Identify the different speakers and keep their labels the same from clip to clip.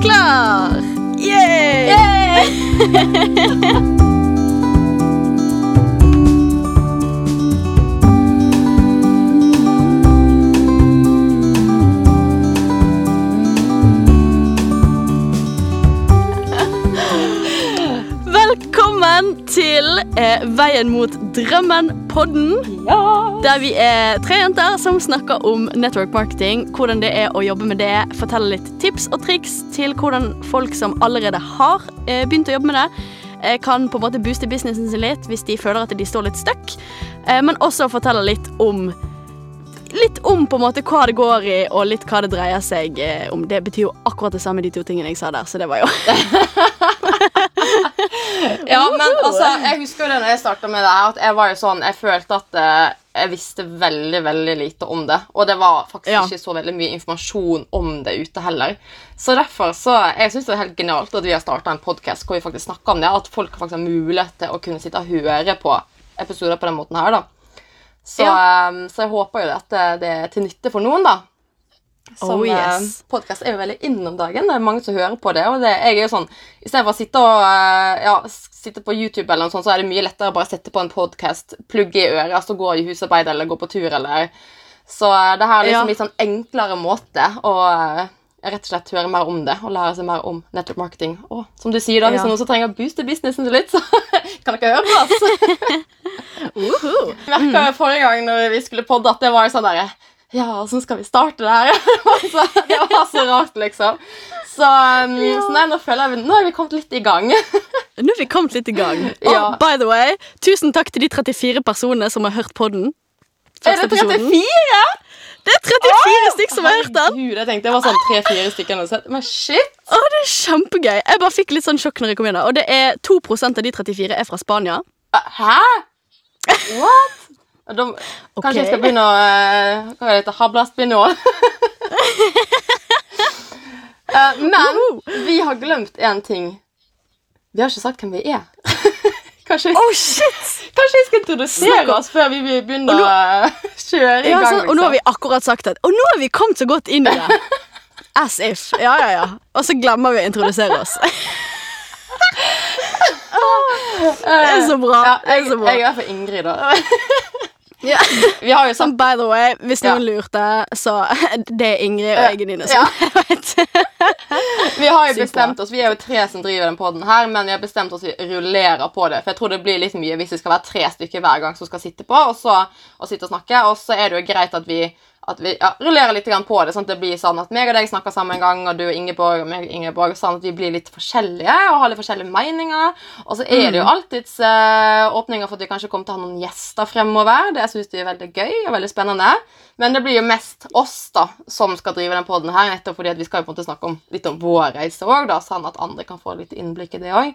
Speaker 1: klar! Yay! Velkommen til eh, Veien mot drømmen-podden. Der vi er tre jenter som snakker om network marketing, hvordan det er å jobbe med det, fortelle litt tips og triks til hvordan folk som allerede har eh, begynt å jobbe med det, eh, kan på en måte booste businessen sin litt hvis de føler at de står litt stuck, eh, men også fortelle litt om Litt om på en måte hva det går i, og litt hva det dreier seg eh, om. Det betyr jo akkurat det samme, de to tingene jeg sa der, så det var jo
Speaker 2: Ja, men altså, jeg husker jo det når jeg starta med det her, at jeg var jo sånn Jeg følte at eh, jeg visste veldig, veldig lite om det. Og det var faktisk
Speaker 1: Ja.
Speaker 2: ikke så veldig mye informasjon om det ute heller. Så derfor så Jeg syns det er helt genialt at vi har starta en podkast hvor vi faktisk snakker om det. At folk faktisk har mulighet til å kunne sitte og høre på episoder på den måten her, da. Så, eh, så jeg håper jo at det, det er til nytte for noen, da. Som
Speaker 1: Oh, yes.
Speaker 2: Podkast er jo veldig inn om dagen. Det er mange som hører på det. Og det, jeg er jo sånn, Istedenfor å sitte og eh, ja, sitte på YouTube, eller noe sånt, så er det mye lettere å bare sette på en podkast, plugge i øret, så gå i husarbeid eller gå på tur. eller... Så eh, det her er liksom
Speaker 1: Ja.
Speaker 2: litt sånn enklere måte å eh, rett og slett høre mer om det og lære seg mer om network marketing. Og som du sier, da, hvis
Speaker 1: Ja.
Speaker 2: noen som trenger å booste businessen sin litt, så kan dere høre på oss.
Speaker 1: Uhu.
Speaker 2: Jeg merka forrige gang når vi skulle podde, at det var sånn derre Ja, åssen skal vi starte det her? Det var så- det var så rart, liksom. Så, um, så nei, nå føler jeg vi, Nå er vi kommet litt i gang.
Speaker 1: Nå er vi kommet litt i gang. Og
Speaker 2: Ja.
Speaker 1: by the way, tusen takk til de 34 personene som har hørt podden.
Speaker 2: Er det 34?
Speaker 1: Det er 34 stykk som har hørt den!
Speaker 2: Herregud, jeg tenkte det var sånn tre-fire stykker. Men shit!
Speaker 1: Å, det er kjempegøy. Jeg bare fikk litt sånn sjokk når jeg kom inn. Og det er 2% av de 34 er fra Spania.
Speaker 2: Hæ? What? Og okay. Kanskje jeg skal begynne å eh, Hva er det? Hablaspinål? Eh, men vi har glemt én ting. Vi har ikke sagt hvem vi er. Kanskje,
Speaker 1: Oh, shit!
Speaker 2: kanskje vi skal introdusere oss før vi begynner
Speaker 1: nå-
Speaker 2: å kjøre i gang.
Speaker 1: sånn, og nå har
Speaker 2: liksom.
Speaker 1: vi akkurat sagt at Og nå har vi kommet så godt inn i det. As if. Ja, ja, ja. Og så glemmer vi å introdusere oss. Det er så bra.
Speaker 2: ja,
Speaker 1: Det er
Speaker 2: jeg,
Speaker 1: så bra.
Speaker 2: jeg er i hvert fall Ingrid, da.
Speaker 1: Ja.
Speaker 2: Vi har jo
Speaker 1: sånn
Speaker 2: sagt
Speaker 1: by the way, hvis
Speaker 2: Ja.
Speaker 1: noen lurte, så det er Ingrid og jeg Nine.
Speaker 2: Ja.
Speaker 1: som vet.
Speaker 2: Vi har jo
Speaker 1: Sykt
Speaker 2: bestemt oss, vi er jo tre som driver den podden her, men vi har bestemt oss vi rullerer på det. For jeg tror det blir litt mye hvis vi skal være tre stykker hver gang som skal sitte på, og så og sitte og snakke. Og så er det jo greit at vi, at vi ja, rullerer litt på det, sånn at det blir sånn at meg og deg snakker sammen en gang, og du og Ingeborg og meg og Ingeborg, sånn at vi blir litt forskjellige og har litt forskjellige meninger. Og så er det jo alltids eh, åpninger for at vi kanskje kommer til å ha noen gjester fremover. Det syns vi er veldig gøy og veldig spennende. Men det blir jo mest oss da, som skal drive den podden her, nettopp fordi vi skal jo på en måte snakke om, litt om vår reise òg, sånn at andre kan få litt innblikk i det òg.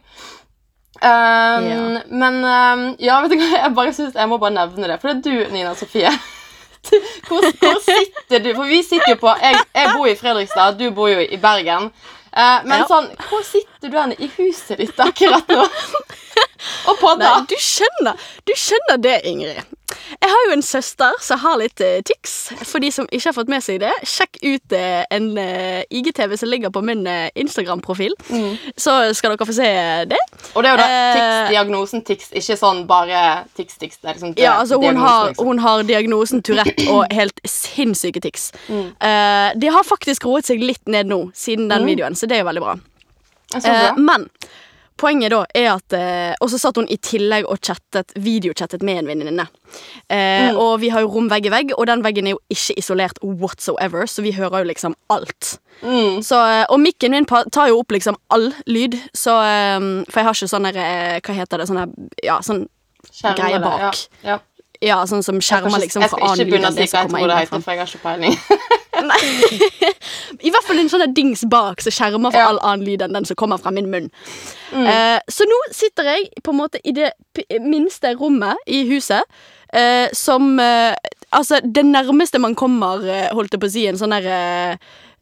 Speaker 2: Um,
Speaker 1: Ja.
Speaker 2: Men um, ja, vet du hva, jeg bare synes, jeg må bare nevne det. For det er du, Nina Sofie. Hvor, hvor sitter du? For vi sitter jo på Jeg, jeg bor i Fredrikstad, du bor jo i Bergen. Eh, men
Speaker 1: Ja.
Speaker 2: sånn, hvor sitter du hen i huset ditt akkurat nå? Og
Speaker 1: Nei,
Speaker 2: podder?
Speaker 1: du skjønner, du skjønner det, Ingrid. Jeg har jo en søster som har litt uh, tics. For de som ikke har fått med seg det, sjekk ut uh, en uh, IGTV som ligger på min eh, Instagram-profil.
Speaker 2: Mm.
Speaker 1: Så skal dere få se det.
Speaker 2: Og det er jo da
Speaker 1: Eh,
Speaker 2: tics-diagnosen tics, ikke sånn bare tics-tics. Liksom
Speaker 1: Ja, altså hun har,
Speaker 2: liksom.
Speaker 1: hun har diagnosen Tourette og helt sinnssyke tics.
Speaker 2: Mm.
Speaker 1: Eh, de har faktisk roet seg litt ned nå, siden den
Speaker 2: Mm.
Speaker 1: videoen, så det er jo veldig bra. Eh, men poenget da er at eh, Og så satt hun i tillegg og chattet, videochattet med en venninne. Eh,
Speaker 2: Mm.
Speaker 1: Og vi har jo rom vegg i vegg, og den veggen er jo ikke isolert whatsoever, så vi hører jo liksom alt.
Speaker 2: Mm.
Speaker 1: Så, eh, og mikken min tar jo opp liksom all lyd, så eh, For jeg har ikke sånn der, eh, Hva heter det? Sånn Ja, sånn greie bak.
Speaker 2: Ja. Ja.
Speaker 1: Ja, sånn som
Speaker 2: Jeg skal
Speaker 1: skjermer
Speaker 2: ikke-
Speaker 1: liksom
Speaker 2: jeg
Speaker 1: for
Speaker 2: skal
Speaker 1: annen
Speaker 2: ikke
Speaker 1: lyd
Speaker 2: begynne å
Speaker 1: enn
Speaker 2: si
Speaker 1: det
Speaker 2: hva
Speaker 1: som
Speaker 2: jeg
Speaker 1: kommer
Speaker 2: tror det
Speaker 1: inn
Speaker 2: heter, for jeg har ikke peiling.
Speaker 1: Nei. I hvert fall en sånn dings bak som skjermer for
Speaker 2: Ja.
Speaker 1: all annen lyd enn den som kommer fra min munn.
Speaker 2: Mm.
Speaker 1: Uh, så nå sitter jeg på en måte i det minste rommet i huset, uh, som uh, Altså, det nærmeste man kommer, holdt jeg på å si, en sånn der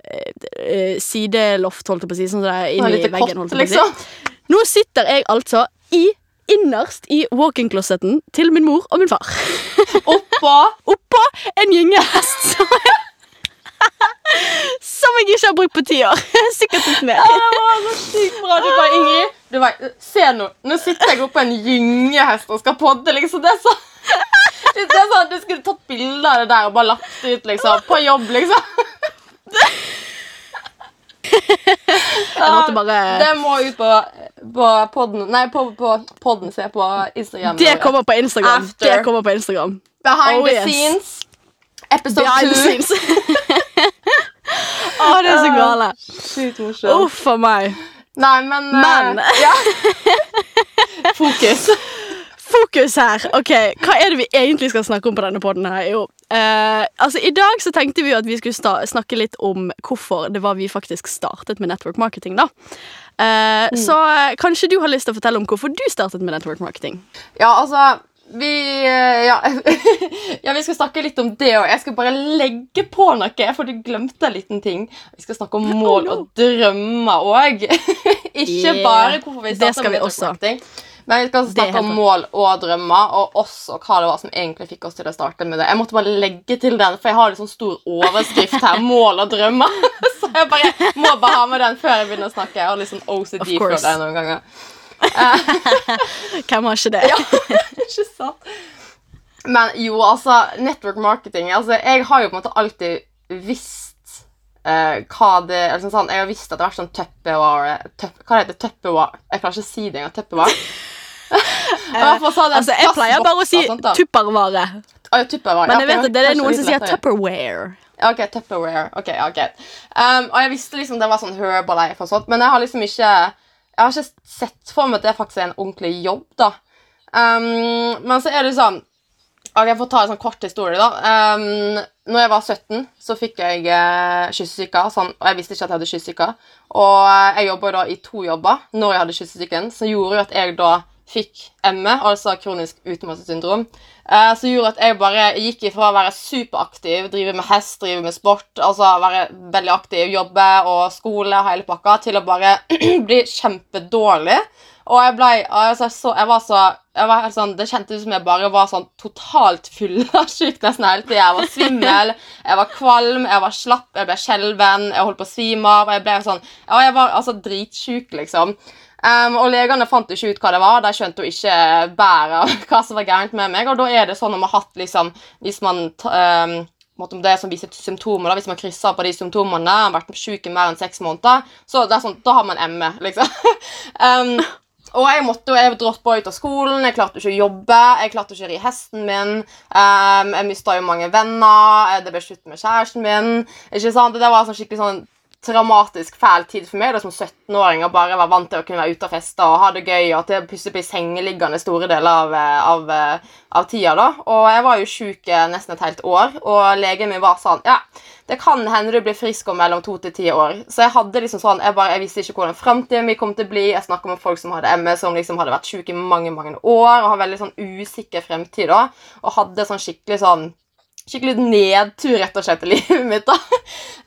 Speaker 1: eh, sideloft, holdt jeg på å si, sånn der inn
Speaker 2: Et
Speaker 1: i veggen, holdt jeg på å si.
Speaker 2: liksom.
Speaker 1: Nå sitter jeg altså i innerst i walk-in-klosetten til min mor og min far.
Speaker 2: Oppå
Speaker 1: Oppå en gyngehest. som Som jeg ikke har brukt på ti år. Sikkert litt mer.
Speaker 2: Ja, det var så sykt bra. Du bare, Ingrid, du bare, se nå. Nå sitter jeg oppå på en gyngehest og skal podde, liksom. Det er så det er sånn, Du skulle tatt bilde av det der og bare lagt ut, liksom. På jobb, liksom.
Speaker 1: Jeg måtte bare
Speaker 2: Det må ut på, på podden Nei, på, på podden. Se på Instagram.
Speaker 1: Det kommer på Instagram.
Speaker 2: After.
Speaker 1: Det kommer på Instagram.
Speaker 2: Behind
Speaker 1: Oh,
Speaker 2: the
Speaker 1: yes.
Speaker 2: scenes. Episode
Speaker 1: Behind the
Speaker 2: 2.
Speaker 1: scenes. Å, det er så gale.
Speaker 2: Sjukt morsomt.
Speaker 1: Uff a meg.
Speaker 2: Nei, men,
Speaker 1: Men!
Speaker 2: Uh, ja. Fokus.
Speaker 1: Fokus her. Ok, Hva er det vi egentlig skal snakke om på denne podden her? Jo, eh, altså I dag så tenkte vi jo at vi skulle snakke litt om hvorfor det var vi faktisk startet med network marketing. da. Eh, Så eh, kanskje du har lyst til å fortelle om hvorfor du startet med network marketing?
Speaker 2: Ja, altså vi eh, ja. ja, vi skal snakke litt om det òg. Jeg skal bare legge på noe, for du glemte en liten ting. Vi skal snakke om mål og drømmer òg. Ikke bare hvorfor vi
Speaker 1: vi
Speaker 2: med network marketing. Men vi skal
Speaker 1: er
Speaker 2: snakke om mål og drømmer, og også hva det var som egentlig fikk oss til å starte med det. Jeg måtte bare legge til den, for jeg har litt sånn stor overskrift her. Mål og drømmer. Så jeg bare må bare ha med den før jeg begynner å snakke. Jeg har litt sånn OCD for det noen ganger.
Speaker 1: Hvem har ikke det?
Speaker 2: Ja, ikke sant? Men jo, altså, network marketing altså, Jeg har jo på en måte alltid visst Uh, hva det liksom sånn, Jeg har visst at det har vært sånn Tupperware tup, Hva heter det? Tupperware? Jeg klarer ikke å si det engang. Tupperware. I hvert fall så hadde
Speaker 1: Altså, Jeg pleier bare å si
Speaker 2: da.
Speaker 1: tuppervare.
Speaker 2: Ja, Tupperware.
Speaker 1: Men jeg vet at det er noen som sier. Tupperware.
Speaker 2: Ok, Tupperware. Ok, ok. Um, og jeg visste liksom det var sånn Herbalife og sånt, men jeg har liksom ikke Jeg har ikke sett for meg at det faktisk er en ordentlig jobb, da. Um, men så er det sånn Ok, Jeg får ta en sånn kort historie, da. Um, når jeg var 17, så fikk jeg uh, kyssesyke, sånn, og jeg visste ikke at jeg hadde kyssesyke. Og eh, jeg jobba da i to jobber når jeg hadde kyssesyken, som gjorde jo at jeg da fikk ME, altså kronisk utmattelsessyndrom. eh, som gjorde at jeg bare gikk ifra å være superaktiv, drive med hest, drive med sport, altså være veldig aktiv, jobbe og skole, hele pakka, til å bare bli kjempedårlig. Og jeg ble, altså, så, jeg var så jeg var helt sånn, Det kjentes ut som jeg bare var sånn totalt fyllesyk nesten hele tida. Jeg var svimmel, jeg var kvalm, jeg var slapp, jeg ble skjelven, jeg holdt på å svime av. Jeg ble sånn, ja, jeg var altså dritsjuk, liksom. Um, og legene fant ikke ut hva det var. De skjønte jo ikke bæret hva som var gærent med meg. Og da er det sånn at man har hatt liksom Hvis man um, det som viser symptomer, da, hvis man krysser på de symptomene, har vært syk i mer enn seks måneder, så det er sånn, da har man ME, liksom. um, og jeg måtte jo, jeg droppa ut av skolen, jeg klarte ikke å jobbe, jeg klarte ikke å ri hesten min. Um, jeg mista jo mange venner, eh, det ble slutt med kjæresten min. ikke sant? Det var sånn skikkelig sånn traumatisk fæl tid for meg da som 17-åring og bare var vant til å kunne være ute og feste og ha det gøy, og at jeg plutselig blir sengeliggende store deler av, eh, av, eh, av tida. da. Og jeg var jo sjuk eh, nesten et helt år, og legen min var sånn Ja, det kan hende du blir frisk om mellom to til ti år. Så jeg hadde liksom sånn, jeg bare, jeg visste ikke hvordan framtiden min kom til å bli. Jeg snakka med folk som hadde ME, som liksom hadde vært sjuke i mange mange år og har veldig sånn usikker fremtid. da, Og hadde sånn skikkelig sånn skikkelig nedtur rett og slett i livet mitt. da.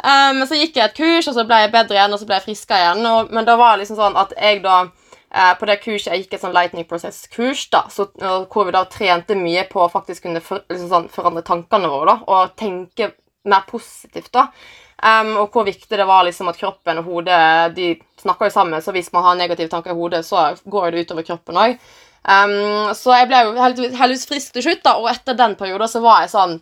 Speaker 2: Um, men så gikk jeg et kurs, og så ble jeg bedre igjen, og så ble jeg friska igjen. Men da var det liksom sånn at jeg da eh, På det kurset jeg gikk et sånn lightning process-kurs, da, så, hvor vi da trente mye på å faktisk kunne for, liksom sånn, forandre tankene våre da, og tenke mer positivt. da. Um, og hvor viktig det var liksom at kroppen og hodet de snakker jo sammen, så hvis man har negative tanker i hodet, så går det utover kroppen òg. Um, så jeg ble jo heldigvis frisk til slutt, da, og etter den perioden så var jeg sånn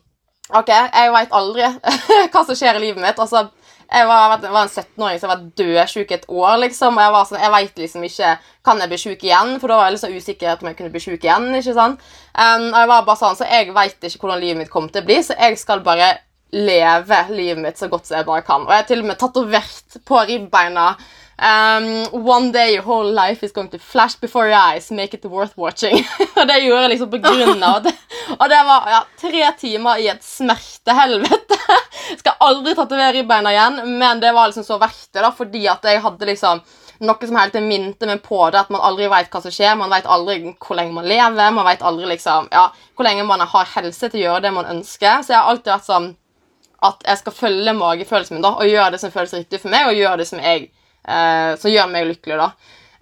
Speaker 2: Ok, jeg veit aldri hva som skjer i livet mitt. Altså, jeg var, var en 17-åring som var dødsjuk et år, liksom. Og jeg var sånn, jeg vet liksom ikke Kan jeg bli sjuk igjen? For da var jeg liksom usikker på om jeg kunne bli sjuk igjen. ikke sant? Um, og jeg var bare sånn, Så jeg veit ikke hvordan livet mitt kommer til å bli, så jeg skal bare leve livet mitt så godt som jeg bare kan. Og jeg har til og med tatovert på ribbeina um, One day your whole life is going to flash before your eyes. Make it worth watching. og det gjorde jeg liksom på grunn av det. Og det var ja, tre timer i et smertehelvete. Skal aldri tatovere ribbeina igjen, men det var liksom så verdt det, da, fordi at jeg hadde liksom noe som hele tiden minte meg på det, at man aldri vet hva som skjer. Man vet aldri hvor lenge man lever, man vet aldri liksom, ja, hvor lenge man har helse til å gjøre det man ønsker. Så jeg har alltid vært sånn at jeg skal følge magefølelsen min da, og gjøre det som føles riktig for meg, og gjøre det som, jeg, eh, som gjør meg lykkelig. da.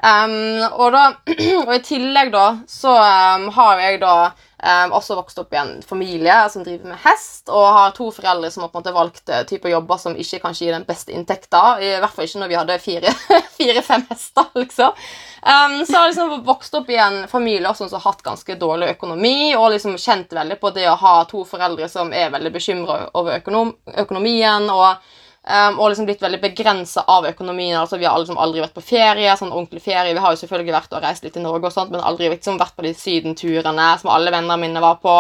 Speaker 2: Um, og, da og i tillegg da, så um, har jeg da Um, også vokst opp i en familie som driver med hest, og har to foreldre som har på en måte valgt uh, typer jobber som ikke kanskje gir den beste inntekta. I hvert fall ikke når vi hadde fire-fem fire, hester, liksom. Så har jeg liksom vokst opp i en familie også, som har hatt ganske dårlig økonomi, og liksom kjent veldig på det å ha to foreldre som er veldig bekymra over økonom økonomien. og Um, og liksom blitt veldig begrensa av økonomien. altså Vi har liksom aldri vært på ferie. sånn ordentlig ferie. Vi har jo selvfølgelig vært og reist litt i Norge, og sånt, men aldri liksom vært på de sydenturene som alle vennene mine var på.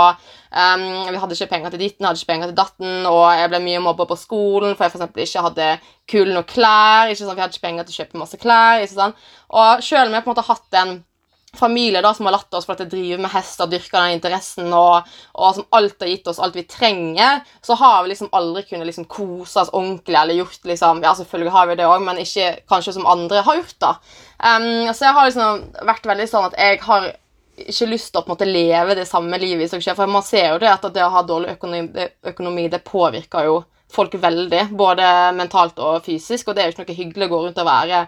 Speaker 2: Um, vi hadde ikke penger til ditten, hadde ikke penger til datten, og jeg ble mye mobba på skolen for jeg for ikke hadde kule nok klær. ikke sant, Vi hadde ikke penger til å kjøpe masse klær. ikke sant, Og selv om jeg på en måte har hatt en familie da, som har latt oss for at jeg driver med hester, dyrker den interessen og, og som alt har gitt oss alt vi trenger, så har vi liksom aldri kunnet liksom kose oss ordentlig eller gjort liksom Ja, selvfølgelig har vi det òg, men ikke kanskje som andre har gjort, da. Um, så jeg har liksom vært veldig sånn at jeg har ikke lyst til å på en måte leve det samme livet i seg selv, for man ser jo det at det å ha dårlig økonomi, økonomi det påvirker jo folk veldig, både mentalt og fysisk, og det er jo ikke noe hyggelig å gå rundt og være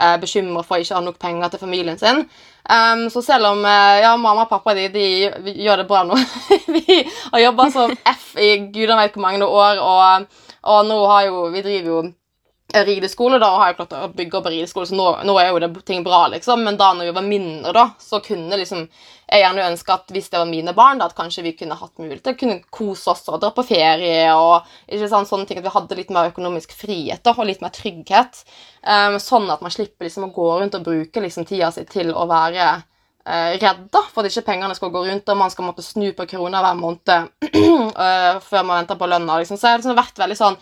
Speaker 2: eh, bekymra for å ikke ha nok penger til familien sin. Um, så selv om eh, ja, mamma og pappa de, de gjør det bra nå Vi har jobba som F i gudene vet hvor mange år, og, og nå har jo Vi driver jo rideskole, da, og har jo klart å bygge opp rideskole, så nå, nå, er jo det ting bra, liksom. Men da når vi var mindre, da, så kunne liksom jeg gjerne ønske at hvis det var mine barn, da, at kanskje vi kunne hatt mulighet til å kunne kose oss og dra på ferie og ikke sant, sånne ting, at vi hadde litt mer økonomisk frihet da, og litt mer trygghet. Um, sånn at man slipper liksom å gå rundt og bruke liksom tida si til å være uh, redd da, for at ikke pengene skal gå rundt, og man skal måtte snu på krona hver måned uh, før man venter på lønna. Liksom. Så jeg har liksom vært veldig sånn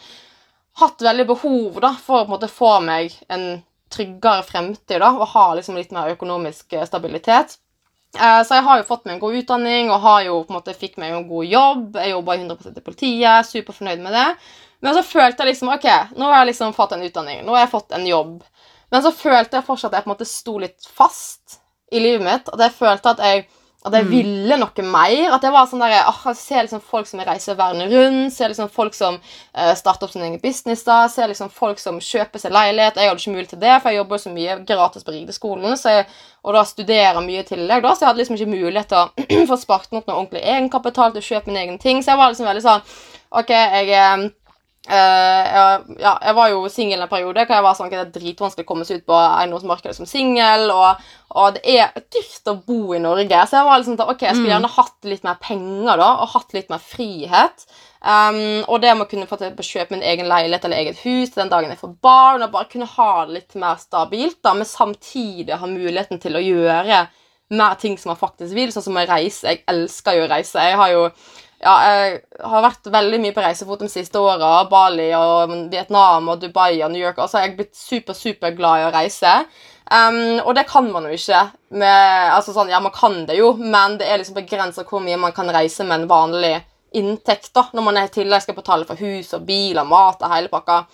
Speaker 2: hatt veldig behov da, for å få meg en tryggere fremtid da, og ha liksom litt mer økonomisk eh, stabilitet. Eh, så jeg har jo fått meg en god utdanning og har jo på en måte fikk meg en god jobb. Jeg jobba 100 i politiet, superfornøyd med det. Men så følte jeg liksom ok, nå har jeg liksom fått en utdanning, nå har jeg fått en jobb. Men så følte jeg fortsatt at jeg på en måte sto litt fast i livet mitt. At jeg følte at jeg at jeg mm. ville noe mer. At jeg var sånn der, oh, jeg ser liksom folk som reiser verden rundt, ser liksom folk som uh, starter opp sin egen business, da, ser liksom folk som kjøper seg leilighet. Jeg hadde ikke mulighet til det, for jeg jobber så mye gratis på rideskolen og da studerer mye i tillegg. da, Så jeg hadde liksom ikke mulighet til å få spart opp noe ordentlig egenkapital til å kjøpe min egen ting. Så jeg var liksom veldig sånn OK, jeg uh, jeg, ja, jeg var jo singel en periode. Hva jeg var sånn at Det er dritvanskelig å komme seg ut på eiendomsmarkedet som singel. Og, og, det er dyrt å bo i Norge. Så jeg var liksom sånn, ok, jeg skulle mm. gjerne hatt litt mer penger da, og hatt litt mer frihet. Um, og det med å kunne få til å kjøpe min egen leilighet eller eget hus den dagen jeg får barn, og bare kunne ha det litt mer stabilt, da, men samtidig ha muligheten til å gjøre mer ting som man faktisk vil, sånn som å reise. Jeg elsker jo å reise. Jeg har jo ja, jeg har vært veldig mye på reisefot de siste åra. Bali og Vietnam og Dubai og New York. Og så har jeg blitt super, super glad i å reise. Um, og det kan man jo ikke. Med, altså sånn, ja, man kan det jo, men det er liksom begrensa hvor mye man kan reise med en vanlig inntekt. da, Når man i tillegg skal betale for hus og bil og mat og hele pakka.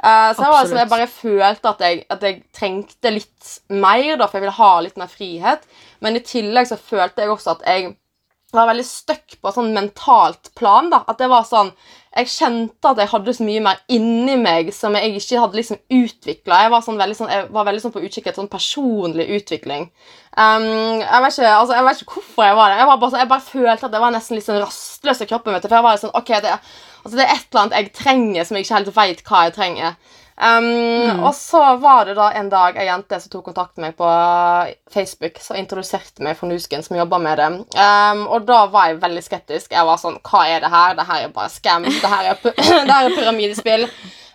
Speaker 2: Uh, så jeg, var, altså, jeg, bare følte at jeg, at jeg, trengte litt mer, da, for jeg ville ha litt mer frihet. Men i tillegg så følte jeg også at jeg var veldig stuck på sånn mentalt plan. da, At det var sånn Jeg kjente at jeg hadde så mye mer inni meg som jeg ikke hadde liksom utvikla. Jeg, var sånn veldig sånn, jeg var veldig sånn på utkikk etter sånn personlig utvikling. Um, jeg, vet ikke, altså, jeg vet ikke hvorfor jeg var det. Jeg, var bare, sånn, jeg bare følte at jeg var nesten litt sånn rastløs i kroppen. vet du, for jeg var sånn, ok, det, altså, det er et eller annet jeg trenger som jeg ikke helt veit hva jeg trenger. Um, mm. Og så var det da en dag ei jente som tok kontakt med meg på Facebook, som introduserte meg for Nusken, som jobber med det. Um, og da var jeg veldig skeptisk. Jeg var sånn Hva er det her? Det her er bare scam. Det her er, det her er pyramidespill.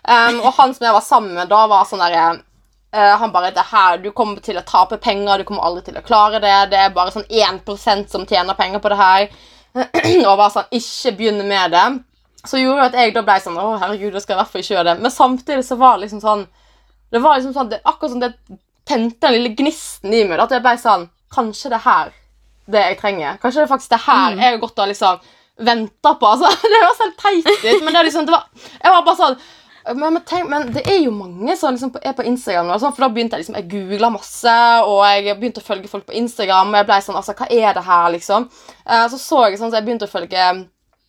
Speaker 2: Um, og han som jeg var sammen med da, var sånn derre uh, han bare det her, Du kommer til å tape penger, du kommer aldri til å klare det. Det er bare sånn 1% som tjener penger på det her. og var sånn Ikke begynn med det. Så gjorde at jeg da ble sånn Å, herregud, da skal jeg i hvert fall ikke gjøre det. Men samtidig så var det liksom sånn Det var liksom sånn, det, akkurat som det tente den lille gnisten i meg. At jeg ble sånn Kanskje det her det jeg trenger. Kanskje det er faktisk det her mm. jeg har gått og liksom venta på. Altså, det høres helt teit ut, men det er liksom, det var, jeg var bare sånn men, men, tenk, men, det er jo mange som liksom er på Instagram. Sånn, for da begynte Jeg liksom, jeg googla masse, og jeg begynte å følge folk på Instagram. Og jeg ble sånn, altså, hva er det her, liksom? Uh, så så jeg sånn, så jeg begynte å følge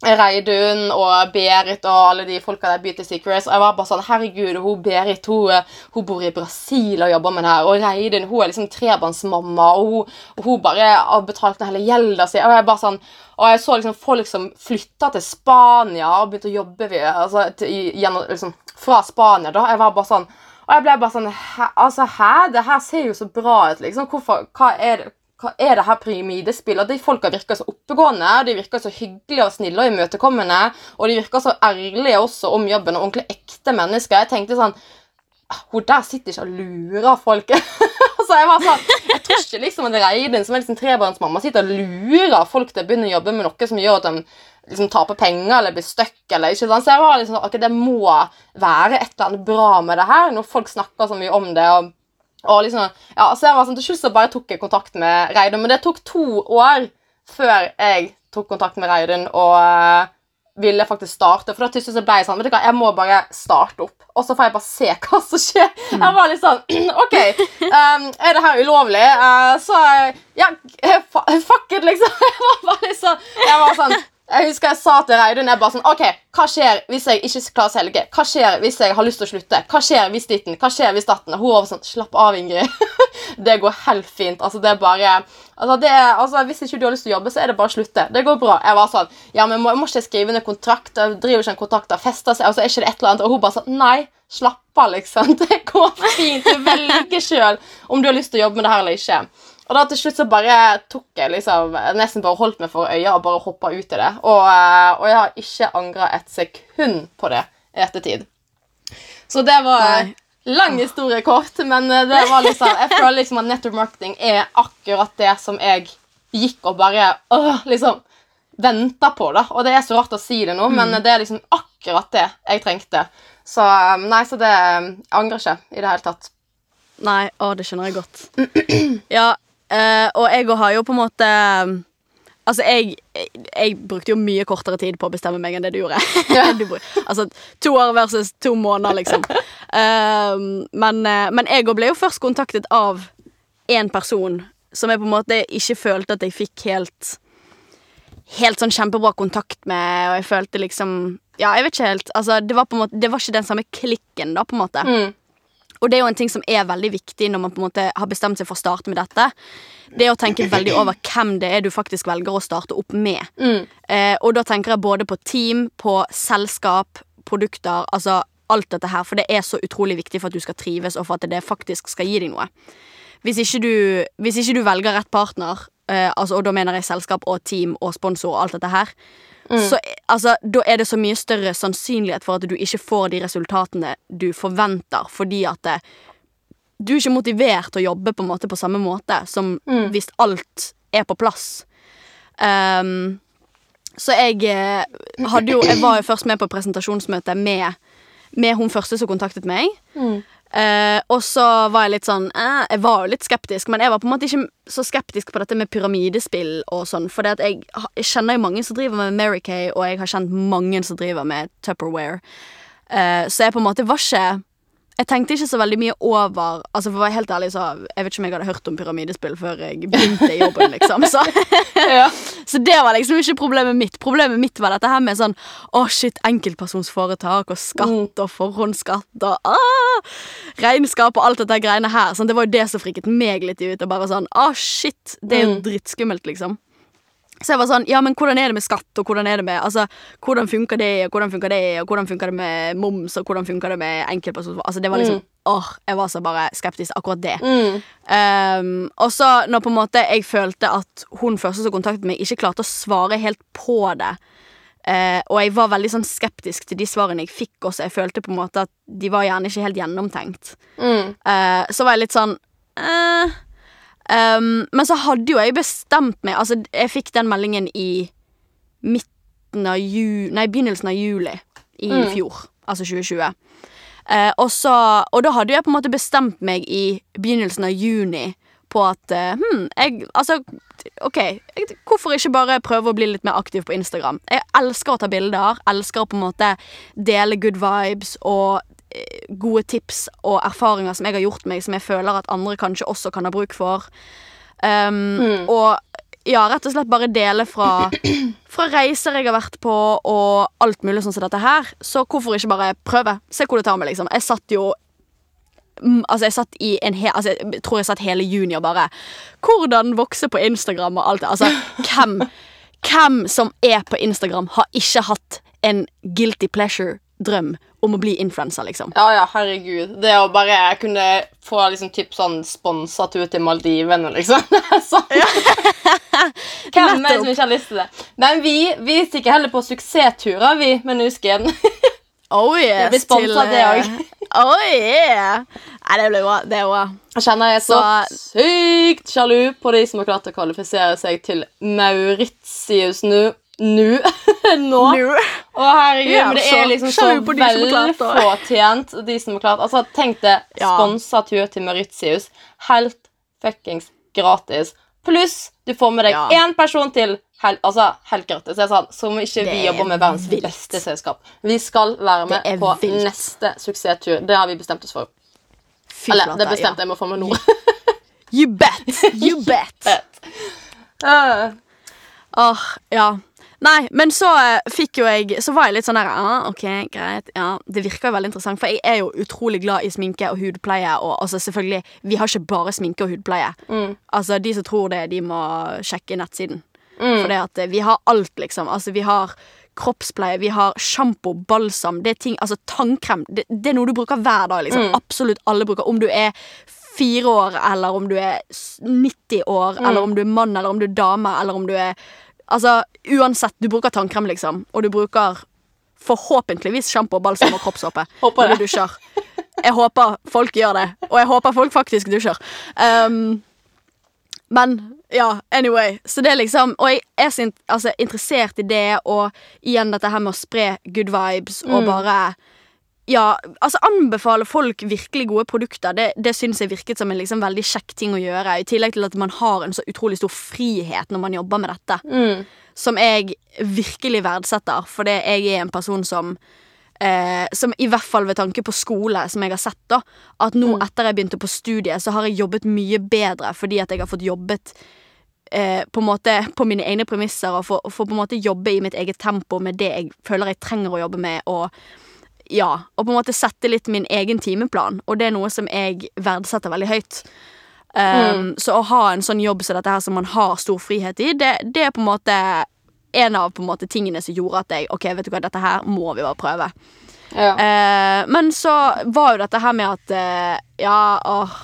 Speaker 2: Reidun og Berit og alle de folka der Beauty Secrets. Og jeg var bare sånn Herregud, hun Berit hun, hun bor i Brasil og jobber med det her. Og Reidun hun er liksom trebarnsmamma, og hun, hun bare har betalt ned hele gjelda si. Og jeg bare sånn og jeg så liksom folk som flytta til Spania og begynte å jobbe ved, altså, til, gjennom, liksom, fra Spania. da, Jeg var bare sånn Og jeg ble bare sånn Hæ? Altså, hæ? Det her ser jo så bra ut, liksom. Hvorfor, hva er det hva er det her pyramidespill? De folka virker så oppegående, de virker så hyggelige og snille og imøtekommende. Og de virker så ærlige også om jobben og ordentlig ekte mennesker. Jeg tenkte sånn Hun der sitter ikke og lurer folk. så jeg var sånn, jeg tror ikke liksom at Reidun, som er liksom trebarnsmamma, sitter og lurer folk til å begynne å jobbe med noe som gjør at de liksom taper penger eller blir stuck. eller ikke sant? Så jeg var liksom, ok, det må være et eller annet bra med det her, når folk snakker så mye om det. og og liksom, ja, så jeg var sånn, Til slutt så bare tok jeg kontakt med Reidun, men det tok to år før jeg tok kontakt med Reidun og uh, ville faktisk starte. For da til slutt så ble jeg sånn vet du hva, Jeg må bare starte opp, og så får jeg bare se hva som skjer. Mm. Jeg var litt sånn OK, um, er det her ulovlig? Uh, så ja, fuck it, liksom. Jeg var bare litt sånn, jeg var sånn jeg husker jeg sa til Reidun jeg bare sånn, ok, Hva skjer hvis jeg ikke klarer å selge? Hva skjer hvis jeg har lyst til å slutte? Hva skjer hvis ditten? Hva skjer hvis datten? Hun var sånn Slapp av, Ingrid. det går helt fint. Altså, det er bare altså, det er, altså, Hvis ikke du har lyst til å jobbe, så er det bare å slutte. Det går bra. Jeg var sånn Ja, men må, må ikke skrive ned kontrakt. Jeg driver ikke en kontrakt og fester seg. Altså, er ikke det et eller annet? Og hun bare sånn Nei, slapp av, liksom. Det går fint. Du velger sjøl om du har lyst til å jobbe med det her eller ikke. Og da til slutt så bare tok jeg liksom nesten bare holdt meg for øya og bare hoppa ut i det. Og, eh, og jeg har ikke angra et sekund på det i ettertid. Så det var Nei. lang historie kort, men eh, det var liksom Jeg føler liksom at network marketing er akkurat det som jeg gikk og bare øh, liksom venta på. da. Og det er så rart å si det nå, mm. men det er liksom akkurat det jeg trengte. Så eh, nei, så det jeg angrer ikke i det hele tatt.
Speaker 1: Nei, å, det skjønner jeg godt. Ja, Uh, og jeg har jo på en måte Altså, jeg, jeg, jeg, brukte jo mye kortere tid på å bestemme meg enn det du gjorde. du, altså, To år versus to måneder, liksom. Uh, men, uh, men jeg ble jo først kontaktet av én person som jeg på en måte ikke følte at jeg fikk helt Helt sånn kjempebra kontakt med, og jeg følte liksom Ja, jeg vet ikke helt. Altså, det var på en måte Det var ikke den samme klikken, da, på en måte. Mm. Og det er jo en ting som er veldig viktig når man på en måte har bestemt seg for å starte med dette. Det er å tenke veldig over hvem det er du faktisk velger å starte opp med. Mm. Eh, og da tenker jeg både på team, på selskap, produkter, altså alt dette her. For det er så utrolig viktig for at du skal trives, og for at det faktisk skal gi deg noe. Hvis ikke du, hvis ikke du velger rett partner, eh, altså, og da mener jeg selskap og team og sponsor og alt dette her, Mm. Så altså, da er det så mye større sannsynlighet for at du ikke får de resultatene du forventer, fordi at det, du er ikke motivert til å jobbe på, måte på samme måte som mm. hvis alt er på plass. Um, så jeg eh, hadde jo Jeg var jo først med på presentasjonsmøte med, med hun første som kontaktet meg. Mm. Uh, og så var jeg litt sånn eh, Jeg var jo litt skeptisk, men jeg var på en måte ikke så skeptisk på dette med pyramidespill og sånn. For jeg, jeg, kjenner jo mange som driver med Mary Kay, og jeg har kjent mange som driver med Tupperware. Uh, så jeg på en måte var ikke jeg tenkte ikke så veldig mye over Altså For å være helt ærlig så Jeg vet ikke om jeg hadde hørt om pyramidespill før jeg begynte i jobben, liksom. Så, ja. så det var liksom ikke problemet mitt. Problemet mitt var dette her med sånn Å, oh shit, enkeltpersonsforetak og skatt mm. og forhåndsskatt og ah, regnskap og alt dette greiene her. Sånn, det var jo det som frikket meg litt ut. Og bare sånn Å, oh, shit, det er jo mm. drittskummelt, liksom. Så jeg var sånn, ja, men hvordan er det med skatt, og hvordan er det med Altså, hvordan funker det, og hvordan funker det, og hvordan funker det med moms, og hvordan funker det med enkeltpersoner Altså, det var liksom mm. Åh, jeg var så bare skeptisk til akkurat det. Mm. Um, og så når på en måte jeg følte at hun første som kontaktet meg, ikke klarte å svare helt på det, uh, og jeg var veldig sånn skeptisk til de svarene jeg fikk også, jeg følte på en måte at de var gjerne ikke helt gjennomtenkt, mm. uh, så var jeg litt sånn uh, Um, men så hadde jo jeg bestemt meg Altså, jeg fikk den meldingen i midten av ju... Nei, begynnelsen av juli i mm. fjor. Altså 2020. Uh, og, så, og da hadde jeg på en måte bestemt meg i begynnelsen av juni på at uh, hm, jeg Altså, OK, jeg, hvorfor ikke bare prøve å bli litt mer aktiv på Instagram? Jeg elsker å ta bilder, elsker å på en måte dele good vibes og gode tips og erfaringer som jeg har gjort meg, som jeg føler at andre kanskje også kan ha bruk for. Um, mm. Og ja, rett og slett bare dele fra, fra reiser jeg har vært på, og alt mulig sånn som dette her. Så hvorfor ikke bare prøve? Se hvor det tar meg, liksom. Jeg satt jo mm, Altså, jeg satt i en hel Altså, jeg tror jeg satt hele juni og bare Hvordan vokse på Instagram og alt det. Altså, hvem Hvem som er på Instagram, har ikke hatt en guilty pleasure-drøm om å bli influenser, liksom.
Speaker 2: Ja, ja, herregud. Det å bare kunne få liksom typ sånn sponsa tur til Maldivene, liksom. Sånn. Hvem er det som ikke har lyst til det? Men vi, vi stikker heller på suksessturer, vi, med Nusken.
Speaker 1: Oh yes,
Speaker 2: vi blir sponset,
Speaker 1: til,
Speaker 2: det
Speaker 1: òg.
Speaker 2: også.
Speaker 1: Oh yeah. Nei, det blir bra. Det er bra.
Speaker 2: Jeg kjenner jeg er så,
Speaker 1: Så-
Speaker 2: sykt sjalu på de som har klart å kvalifisere seg til Mauritius nå. Nå. Nå. Å, herregud,
Speaker 1: Ja,
Speaker 2: men det er liksom så
Speaker 1: det.
Speaker 2: velfortjent, de som har klart Altså, tenk
Speaker 1: Ja.
Speaker 2: sponsa tur til Mauritius. Helt fuckings gratis. Pluss du får med deg én person til. Hel, altså, helt gratis. Det sånn, som ikke vi
Speaker 1: er
Speaker 2: jobber med verdens
Speaker 1: vilt.
Speaker 2: beste selskap. Vi skal være med på
Speaker 1: vilt.
Speaker 2: neste suksesstur. Det har vi bestemt oss for.
Speaker 1: Fy
Speaker 2: Eller, det bestemte jeg meg for med nå.
Speaker 1: You bet. You bet.
Speaker 2: Uh,
Speaker 1: Oh, ja. Nei, men så eh, fikk jo jeg Så var jeg litt sånn der ah, Ok, greit. Ja, det virker jo veldig interessant. For jeg er jo utrolig glad i sminke og hudpleie. Og altså selvfølgelig, vi har ikke bare sminke og hudpleie. Altså, De som tror det, de må sjekke nettsiden. For det at eh, vi har alt, liksom. Altså, vi har kroppspleie, vi har sjampo, balsam, det er ting Altså tannkrem. Det, det er noe du bruker hver dag, liksom. Absolutt alle bruker. Om du er fire år, eller om du er 90 år, eller om du er mann, eller om du er dame, eller om du er Altså, uansett, du bruker tannkrem, liksom. Og du bruker forhåpentligvis sjampo, balsam og
Speaker 2: kroppsåpe
Speaker 1: når du dusjer. Jeg håper folk gjør det, og jeg håper folk faktisk dusjer. Um, men ja, anyway. Så det er liksom Og jeg er så altså, interessert i det, og igjen dette her med å spre good vibes og bare ja, altså Anbefale folk virkelig gode produkter. Det, det syns jeg virket som en liksom veldig kjekk ting å gjøre. I tillegg til at man har en så utrolig stor frihet når man jobber med dette.
Speaker 2: mm.
Speaker 1: Som jeg virkelig verdsetter, fordi jeg er en person som eh, Som i hvert fall ved tanke på skole, som jeg har sett, da At nå etter jeg begynte på studiet, så har jeg jobbet mye bedre fordi at jeg har fått jobbet eh, på en måte på mine egne premisser og få få på en måte jobbe i mitt eget tempo med det jeg føler jeg trenger å jobbe med. Og ja, og på en måte sette litt min egen timeplan, og det er noe som jeg verdsetter veldig høyt. Um, Så å ha en sånn jobb som dette her som man har stor frihet i, det, det er på en måte en av på en måte tingene som gjorde at jeg Ok, vet du hva, dette her må vi bare prøve.
Speaker 2: ja.
Speaker 1: Uh, men så var jo dette her med at uh, Ja, åh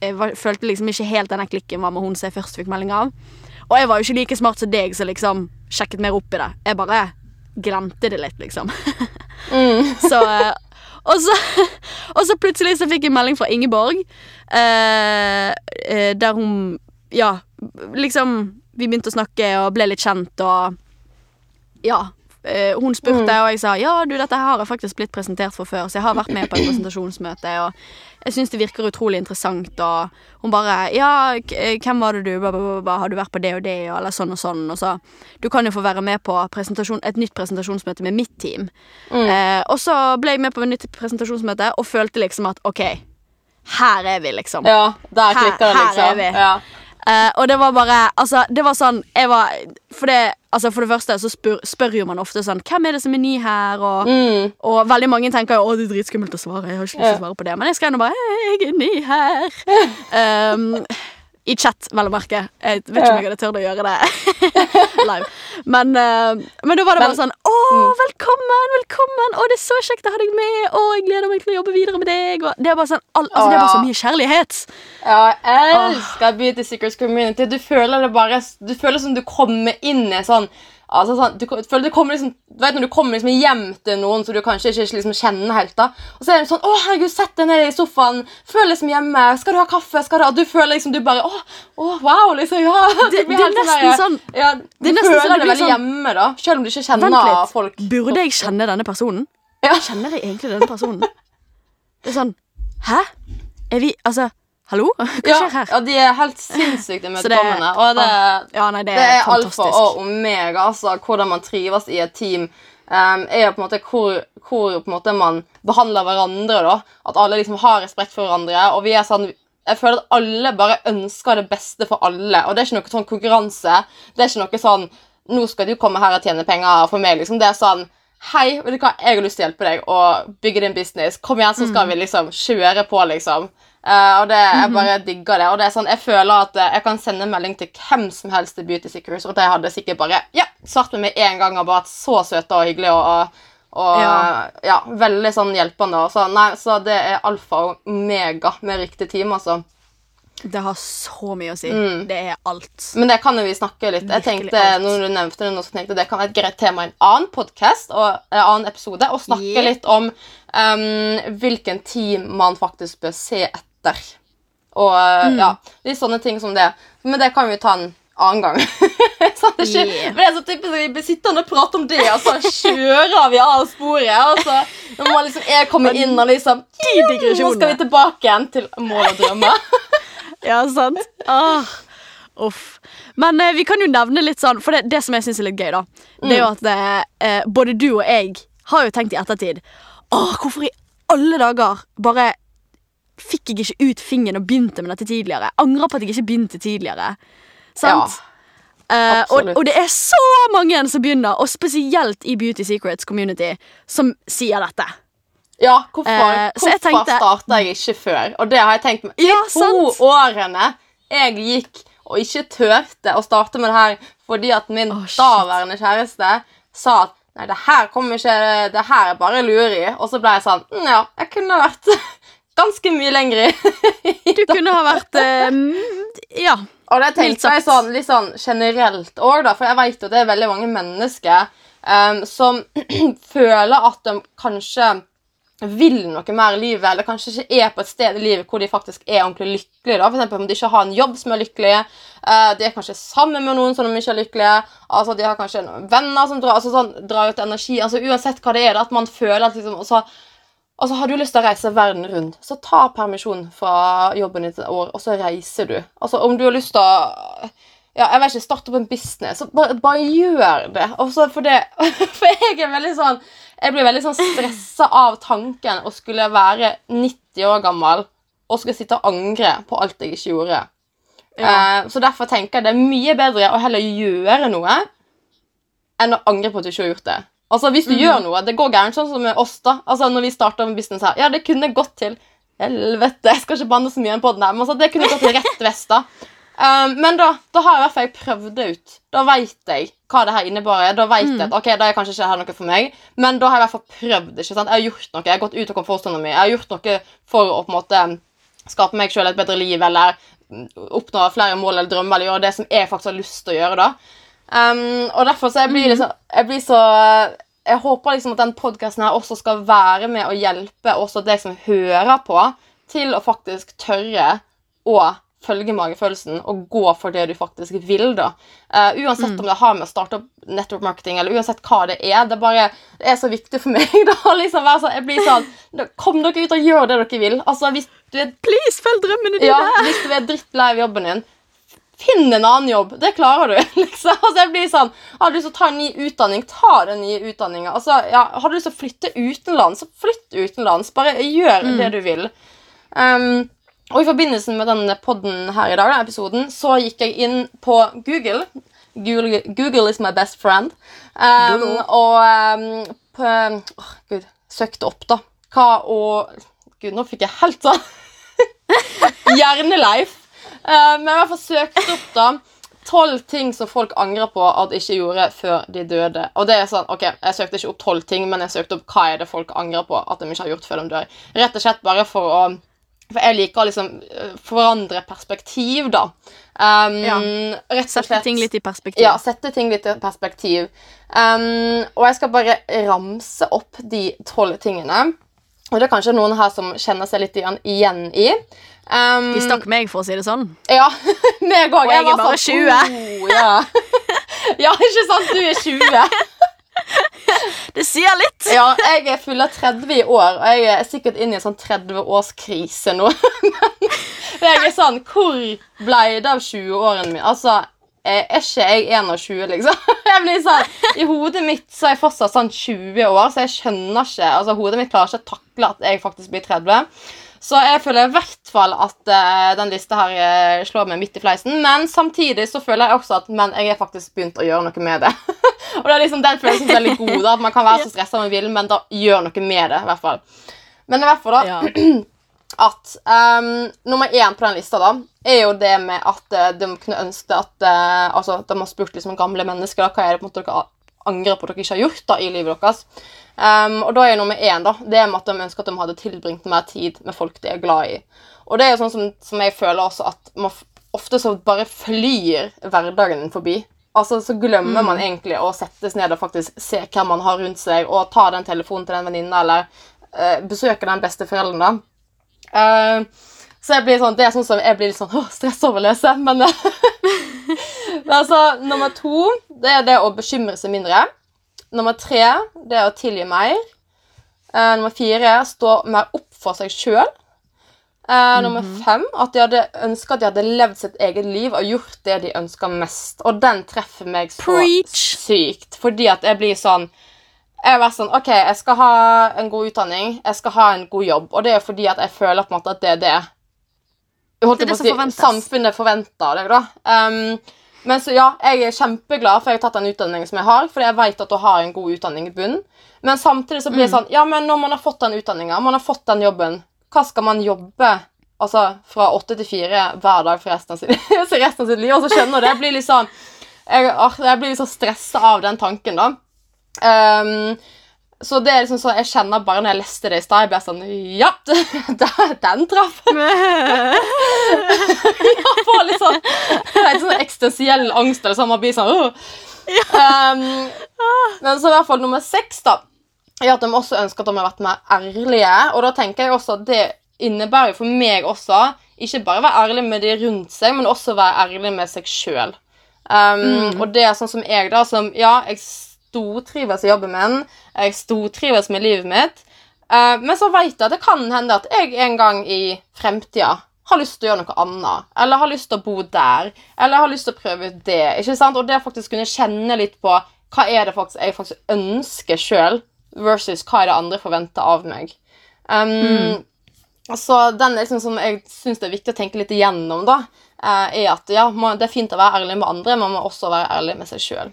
Speaker 1: Jeg var, følte liksom ikke helt denne klikken var med hun som jeg først fikk melding av. Og jeg var jo ikke like smart som deg som liksom sjekket mer opp i det. Jeg bare glemte det litt, liksom. så eh, og så, og så plutselig så fikk jeg melding fra Ingeborg, eh, eh, der hun Ja, liksom Vi begynte å snakke og ble litt kjent, og ja. Eh, hun spurte, og jeg sa ja, du, dette har jeg faktisk blitt presentert for før, så jeg har vært med på et presentasjonsmøte, og jeg syns det virker utrolig interessant, og hun bare ja, eh, hvem var det du ba, ba, ba, Har du vært på det og det, og, eller sånn og sånn, og så Du kan jo få være med på et nytt presentasjonsmøte med mitt team. Eh, og så ble jeg med på et nytt presentasjonsmøte og følte liksom at OK, her er vi, liksom.
Speaker 2: ja, der klikker det, liksom.
Speaker 1: her
Speaker 2: liksom.
Speaker 1: er vi.
Speaker 2: Ja.
Speaker 1: Eh, og det var bare Altså, det var sånn Jeg var For det, altså for det første så spør, spør jo man ofte sånn Hvem er det som er ny her? Og,
Speaker 2: Mm.
Speaker 1: og veldig mange tenker jo Å, det er dritskummelt å svare. Jeg har ikke lyst til å svare på det. Men jeg skrev nå bare «Hei, Jeg er ny her. Um, I chat, vel å merke. Jeg vet ikke om jeg hadde turt å gjøre det live. Men, eh, men da var det bare sånn Å, velkommen, velkommen! Å, det er så kjekt å ha deg med! Å, jeg gleder meg til å jobbe videre med deg! Og det er bare sånn al Altså, det er bare så mye kjærlighet.
Speaker 2: Ja, jeg elsker Beauty Secrets Community. Du føler det bare Du føler som du kommer inn i sånn Altså sånn, du føler du kommer liksom Du vet når du kommer liksom hjem til noen som du kanskje ikke liksom kjenner helt, da. Og så er det sånn 'Å, herregud, sett deg ned i sofaen. Føl liksom hjemme. Skal du ha kaffe?' Skal du ha Du føler liksom du bare 'Å, å wow', liksom. Ja.
Speaker 1: Det- det er nesten
Speaker 2: der,
Speaker 1: sånn-
Speaker 2: ja,
Speaker 1: det
Speaker 2: Du
Speaker 1: er
Speaker 2: føler
Speaker 1: sånn
Speaker 2: deg veldig
Speaker 1: sånn-
Speaker 2: hjemme, da. Selv om du ikke
Speaker 1: Vent
Speaker 2: kjenner
Speaker 1: litt.
Speaker 2: folk.
Speaker 1: Burde jeg kjenne denne personen?
Speaker 2: Ja.
Speaker 1: Kjenner jeg egentlig denne personen? Det er sånn Hæ? Er vi Altså, hallo? Hva
Speaker 2: Ja,
Speaker 1: skjer her?
Speaker 2: ja, de er helt sinnssykt imøtekommende. Og det
Speaker 1: Ja, nei, det
Speaker 2: Det
Speaker 1: er
Speaker 2: er alfa og omega, altså hvordan man trives i et team. Um, er jo på en måte hvor, hvor på en måte man behandler hverandre. da At alle liksom har respekt for hverandre. Og vi er sånn jeg føler at alle bare ønsker det beste for alle. Og det er ikke noe sånn konkurranse. Det er ikke noe sånn Nå skal du komme her og tjene penger for meg. liksom. Det er sånn Hei, vet du hva, jeg har lyst til å hjelpe deg å bygge din business. Kom igjen, så skal vi liksom kjøre på, liksom. Eh, og det, Jeg bare digger det. Og det er sånn, Jeg føler at eh, jeg kan sende melding til hvem som helst i Beauty Seekers, og de hadde sikkert bare ja, svart med meg en gang og bare vært så søte og hyggelige. og, og og ja.
Speaker 1: Ja.
Speaker 2: veldig sånn hjelpende. og Så, nei, så det er alfa og mega med riktig team, altså.
Speaker 1: Det har så mye å si.
Speaker 2: Mm.
Speaker 1: Det er alt.
Speaker 2: Men det kan jo vi snakke litt Jeg
Speaker 1: Virkelig
Speaker 2: tenkte,
Speaker 1: alt.
Speaker 2: når du nevnte Det nå, så tenkte det kan være et greit tema i en annen podcast og en annen episode. Å snakke
Speaker 1: Yeah.
Speaker 2: litt om um, hvilken team man faktisk bør se etter. Og
Speaker 1: Mm.
Speaker 2: ja, litt sånne ting som det. Men det kan vi ta en annen gang. sånn, det, er ikke,
Speaker 1: Yeah.
Speaker 2: for det er så typisk Vi blir sittende og prate om det, og så kjører vi av sporet. Og så nå må liksom jeg komme inn og liksom Nå skal vi tilbake igjen til mål og drømmer.
Speaker 1: Ja, sant? Ah, uff. Men eh, vi kan jo nevne litt sånn, for det, det som jeg syns er litt gøy, da, det er jo at eh, eh, både du og jeg har jo tenkt i ettertid Åh, hvorfor i alle dager bare fikk jeg ikke ut fingeren og begynte med dette tidligere? Angrer på at jeg ikke begynte tidligere. Sant? Eh, og, og det er så mange som begynner, og spesielt i Beauty Secrets community, som sier dette.
Speaker 2: Ja, hvorfor,
Speaker 1: uh,
Speaker 2: hvorfor
Speaker 1: tenkte-
Speaker 2: starta jeg ikke før? Og det har jeg tenkt med de
Speaker 1: Ja,
Speaker 2: to
Speaker 1: sant.
Speaker 2: årene jeg gikk og ikke turte å starte med det her fordi at min
Speaker 1: oh,
Speaker 2: daværende kjæreste sa at Nei, det her kommer ikke Det her er bare luri. Og så ble jeg sånn «Mm, Ja, jeg kunne vært ganske mye lenger i.
Speaker 1: Du kunne ha vært eh, Ja.
Speaker 2: Og det tenkte jeg sånn, litt sånn generelt òg, da. For jeg vet jo det er veldig mange mennesker um, som føler at de kanskje vil noe mer i livet, eller kanskje ikke er på et sted i livet hvor de faktisk er ordentlig lykkelige. da. Eksempel om de ikke har en jobb som er lykkelige, uh, de er kanskje sammen med noen som de ikke er lykkelige, altså de har kanskje noen venner som drar, altså sånn, drar ut energi. altså Uansett hva det er, da, at man føler at liksom, og så, Altså, Har du lyst til å reise verden rundt, så ta permisjon fra jobben ditt et år, og så reiser du. Altså, Om du har lyst til å ja, jeg vet ikke, starte opp en business, så bare, bare gjør det. Og for, det. for jeg er veldig sånn Jeg blir veldig sånn stressa av tanken å skulle være 90 år gammel og skulle sitte og angre på alt jeg ikke gjorde.
Speaker 1: Ja.
Speaker 2: Eh, så derfor tenker jeg det er mye bedre å heller gjøre noe enn å angre på at du ikke har gjort det. Altså, Hvis du gjør noe, det går gærent, sånn som med oss, da. Altså, når vi starta med business her. Ja, det kunne gått til Helvete, jeg skal ikke banne så mye på den her, men altså, det kunne gått til rett vest, da. Um, men da, da har jeg i hvert fall prøvd det ut. Da veit jeg hva det her innebærer. Da vet jeg at ok, da er kanskje ikke her noe for meg, men da har jeg i hvert fall prøvd det. ikke sant? Jeg har gjort noe, jeg har gått ut av komfortsonen min. Jeg har gjort noe for å på en måte skape meg sjøl et bedre liv eller mm, oppnå flere mål eller drømmer eller gjøre det som jeg faktisk har lyst til å gjøre. da. Um, og derfor så jeg blir liksom Jeg blir så Jeg håper liksom at den podkasten her også skal være med å hjelpe også deg som hører på, til å faktisk tørre å følge magefølelsen og gå for det du faktisk vil. da. Uh, uansett om det har med å starte opp network marketing eller uansett hva det er. Det, bare, det er så viktig for meg. da, liksom være sånn, jeg blir sånn, Kom dere ut og gjør det dere vil. Altså, Hvis du er
Speaker 1: Please, følg drømmene dine!
Speaker 2: ja, hvis du er drittlei av jobben din, finn en annen jobb. Det klarer du. liksom. Altså, jeg blir sånn, Har du lyst til å ta en ny utdanning, ta den nye utdanninga. Altså, ja, har du lyst til å flytte utenlands, så flytt utenlands. Bare gjør det du vil. Um, og i forbindelse med denne podden her i dag, denne episoden, så gikk jeg inn på Google. Google, Google is my best friend. Um, og um, på, oh, Gud, søkte opp, da. Hva å Gud, nå fikk jeg helt sånn Hjerneleif. Eh, men jeg har søkt opp da tolv ting som folk angrer på at de ikke gjorde før de døde. Og det er sånn, ok, Jeg søkte ikke opp tolv ting, men jeg søkte opp hva er det folk angrer på at de ikke har gjort før de dør. Rett og slett bare for å For jeg liker å liksom eh, forandre perspektiv, da. Um,
Speaker 1: Ja.
Speaker 2: Rett og
Speaker 1: Sette ting litt i perspektiv.
Speaker 2: ja, sette ting litt i perspektiv. Um, og jeg skal bare ramse opp de tolv tingene. Og det er kanskje noen her som kjenner seg litt igjen i. Um,
Speaker 1: De stakk meg, for å si det sånn.
Speaker 2: Ja, meg òg.
Speaker 1: Og jeg er bare 20.
Speaker 2: Oh, ja. ja, ikke sant? Du er 20.
Speaker 1: Det sier litt!
Speaker 2: Ja, jeg er full av 30 i år, og jeg er sikkert inne i en sånn 30-årskrise nå. Men jeg er sånn Hvor ble det av 20-årene mine? Altså, er ikke jeg 21, liksom? Jeg blir sånn, I hodet mitt så er jeg fortsatt sånn 20 år, så jeg skjønner ikke altså Hodet mitt klarer ikke å takle at jeg faktisk blir 30. Så jeg føler i hvert fall at uh, den lista her uh, slår meg midt i fleisen. Men samtidig så føler jeg også at men jeg er faktisk begynt å gjøre noe med det. og det er liksom den følelsen som er veldig god, da, at man kan være så stressa man vil, men da gjør noe med det. i hvert fall. Men i hvert fall, da.
Speaker 1: Ja.
Speaker 2: at um, nummer én på den lista da, er jo det med at uh, de kunne ønske at uh, altså, De har spurt liksom gamle mennesker da, hva er det på en måte dere angrer på at dere ikke har gjort da, i livet deres. Um, og da er nummer én da, det med at de ønsker at de hadde tilbringt mer tid med folk de er glad i. Og det er jo sånn som, som jeg føler også at man ofte så bare flyr hverdagen forbi. Altså, Så glemmer man egentlig å settes ned og faktisk se hvem man har rundt seg, og ta den telefonen til den venninna, eller uh, besøke den beste forelderen. da. Eh, så jeg blir sånn, det er sånn som jeg blir litt sånn åh, stress over å løse. Men, men altså, nummer to det er det å bekymre seg mindre. Nummer tre det er å tilgi mer. Uh, nummer fire stå mer opp for seg sjøl. Nummer fem at de hadde ønska at de hadde levd sitt eget liv og gjort det de ønska mest. Og den treffer meg så
Speaker 1: Preach.
Speaker 2: sykt. Fordi at jeg blir sånn jeg har vært sånn, ok, jeg skal ha en god utdanning, jeg skal ha en god jobb, og det er fordi at jeg føler på en måte at det er det holdt
Speaker 1: Det er det som forventes.
Speaker 2: samfunnet forventer deg. da. Um, men så ja, jeg er kjempeglad for jeg har tatt den utdanningen som jeg har, fordi jeg vet at du har en god utdanning i bunnen. Men samtidig så blir
Speaker 1: Mm.
Speaker 2: det sånn, ja, men når man har fått den utdanninga, man har fått den jobben, hva skal man jobbe altså fra åtte til fire hver dag for resten av sitt, resten av sitt liv? Og så skjønner du det. Jeg blir litt sånn jeg, ah, jeg blir litt sånn stressa av den tanken, da. Um, så det er liksom så jeg kjenner bare når jeg leste det i stad, jeg ble sånn Ja, den, traff! Jeg får litt sånn, helt sånn eksistensiell angst eller sånn. Man blir sånn «Åh». um, Men så i hvert fall nummer seks, da, er at de også ønsker at de har vært mer ærlige. Og da tenker jeg også at det innebærer jo for meg også ikke bare være ærlig med de rundt seg, men også være ærlig med seg sjøl. Um, Og det er sånn som jeg, da, som Ja, jeg stortrives i jobben min, jeg stortrives med livet mitt, eh, men så vet jeg at det kan hende at jeg en gang i fremtida har lyst til å gjøre noe annet, eller har lyst til å bo der, eller har lyst til å prøve ut det. ikke sant? Og det å faktisk kunne kjenne litt på hva er det faktisk jeg faktisk ønsker sjøl, versus hva er det andre forventer av meg. Um, Så den liksom som jeg syns det er viktig å tenke litt igjennom, da, eh, er at ja, det er fint å være ærlig med andre, men man må også være ærlig med seg sjøl.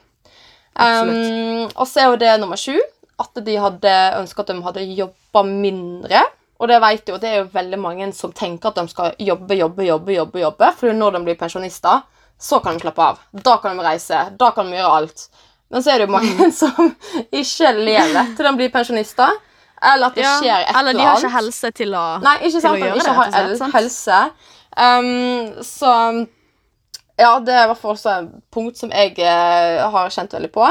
Speaker 2: Um, og så er jo det nummer sju at de hadde ønska at de hadde jobba mindre. Og det vet jo, det er jo veldig mange som tenker at de skal jobbe, jobbe, jobbe, jobbe, jobbe, for når de blir pensjonister, så kan de slappe av. Da kan de reise. Da kan de gjøre alt. Men så er det jo mange som ikke lever til de blir pensjonister. Eller at det
Speaker 1: Ja,
Speaker 2: skjer et
Speaker 1: eller annet.
Speaker 2: eller
Speaker 1: de har ikke helse til å
Speaker 2: Nei, ikke
Speaker 1: til
Speaker 2: sant?
Speaker 1: å
Speaker 2: De
Speaker 1: gjøre
Speaker 2: ikke
Speaker 1: det,
Speaker 2: har helse. Um, så Ja, det er i hvert fall også et punkt som jeg eh, har kjent veldig på.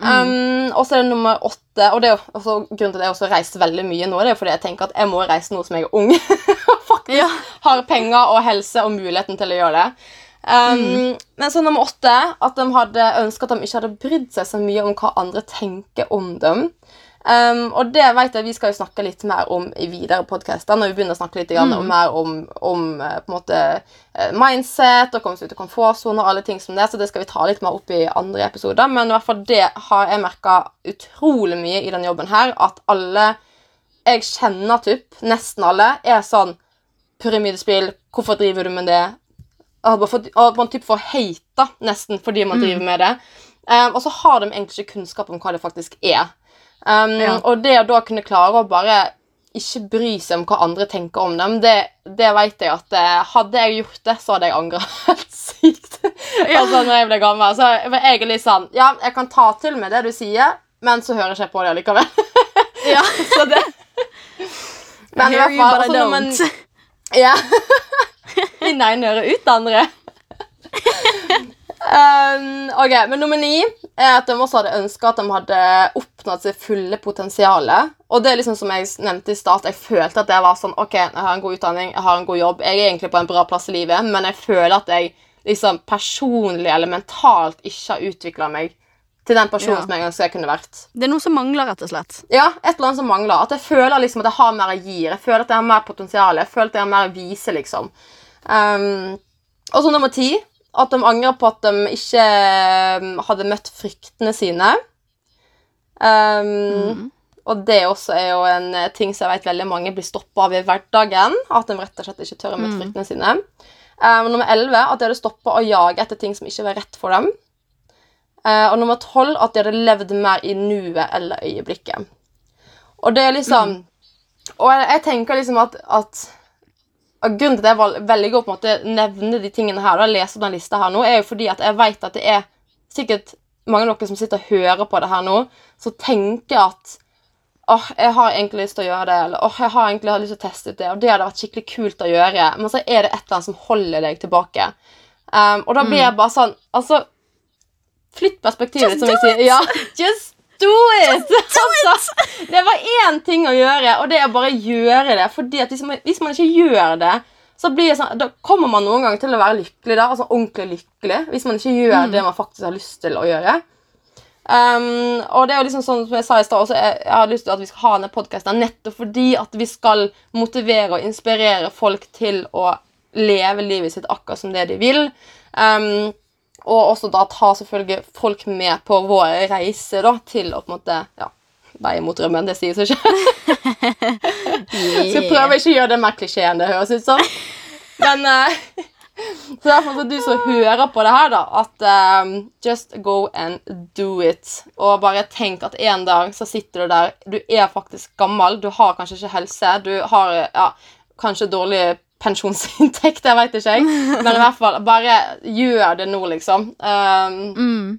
Speaker 2: Um,
Speaker 1: Mm.
Speaker 2: Og så er det nummer åtte, og det er også, grunnen til at jeg også reist veldig mye nå, det er fordi jeg tenker at jeg må reise nå som jeg er ung. og faktisk
Speaker 1: Ja.
Speaker 2: har penger og helse og muligheten til å gjøre det. Um,
Speaker 1: Mm.
Speaker 2: Men så nummer åtte, at de hadde ønsket at de ikke hadde brydd seg så mye om hva andre tenker om dem. Um, og det vet jeg vi skal jo snakke litt mer om i videre podcaster, når vi begynner å snakke litt mm. om, mer om, om eh, på en måte eh, mindset og komme seg ut av komfortsonen og alle ting som det, så det skal vi ta litt mer opp i andre episoder. Men i hvert fall det har jeg merka utrolig mye i denne jobben her, at alle jeg kjenner typ, nesten alle, er sånn Pyramidespill, hvorfor driver du med det? Og man typ får hate nesten fordi man driver med det. Um, og så har de egentlig ikke kunnskap om hva det faktisk er. Um,
Speaker 1: Ja.
Speaker 2: Og det å da kunne klare å bare ikke bry seg om hva andre tenker om dem, det, det vet jeg at eh, hadde jeg gjort det, så hadde jeg angra helt sykt. altså når jeg ble gammel. Så jeg er litt sånn Ja, jeg kan ta til med det du sier, men så hører jeg ikke på det allikevel.
Speaker 1: Ja.
Speaker 2: så det
Speaker 1: I
Speaker 2: Men i hvert fall
Speaker 1: I
Speaker 2: altså, man- ja. Inn ene øret, ut det andre. Um, ok, men Nummer ni er at de også hadde ønska at de hadde oppnådd sitt fulle potensial. Og det er liksom som jeg nevnte i start, jeg følte at jeg var sånn Ok, jeg har en god utdanning, jeg har en god jobb, jeg er egentlig på en bra plass i livet, men jeg føler at jeg liksom personlig eller mentalt ikke har utvikla meg til den personen
Speaker 1: Ja.
Speaker 2: som jeg ønsker jeg kunne vært.
Speaker 1: Det er noe som mangler, rett og slett.
Speaker 2: Ja, et eller annet som mangler. At jeg føler liksom at jeg har mer å gi. Jeg føler at jeg har mer potensial. Jeg føler at jeg har mer å vise, liksom. Um, og så nummer ti. At de angrer på at de ikke um, hadde møtt fryktene sine. Um, og det også er jo en eh, ting som jeg vet veldig mange blir stoppa av i hverdagen. At de rett og slett ikke tør å møte fryktene sine. Um, nummer 11 at de hadde stoppa å jage etter ting som ikke var rett for dem. Uh, og nummer 12 at de hadde levd mer i nuet eller øyeblikket. Og det er liksom Og jeg, jeg tenker liksom at, at Grunnen til at jeg velger å på en måte nevne de tingene her, da, lese den lista her nå, er jo fordi at jeg vet at det er sikkert mange av dere som sitter og hører på det her nå, som tenker at åh, jeg har egentlig lyst til å gjøre det, eller åh, jeg har egentlig lyst til å teste ut det, og det hadde vært skikkelig kult å gjøre, men så er det et eller annet som holder deg tilbake. Um, og da blir jeg bare sånn Altså, flytt perspektivet, som vi sier. Ja, just do it! altså, det var én ting å gjøre, og det er bare gjøre det. Fordi hvis man, hvis man ikke gjør det, så blir det sånn, da kommer man noen ganger til å være lykkelig. da, altså ordentlig lykkelig, Hvis man ikke gjør det man faktisk har lyst til å gjøre. Um, og det er jo liksom sånn som jeg sa i stad, også, jeg, jeg har lyst til at vi skal ha denne podkasten nettopp fordi at vi skal motivere og inspirere folk til å leve livet sitt akkurat som det de vil. Um, og også da ta selvfølgelig folk med på vår reise da, til å på en måte ja, veie mot drømmen. Det sier seg ikke. Så prøv ikke å gjøre det mer klisjé enn det høres ut som. Men uh, Så derfor så du som hører på det her, da, at um, just go and do it. Og bare tenk at en dag så sitter du der, du er faktisk gammel, du har kanskje ikke helse, du har ja, kanskje dårlig pensjonsinntekt, jeg veit ikke jeg, men i hvert fall, bare gjør det nå, liksom. Um,
Speaker 1: Mm.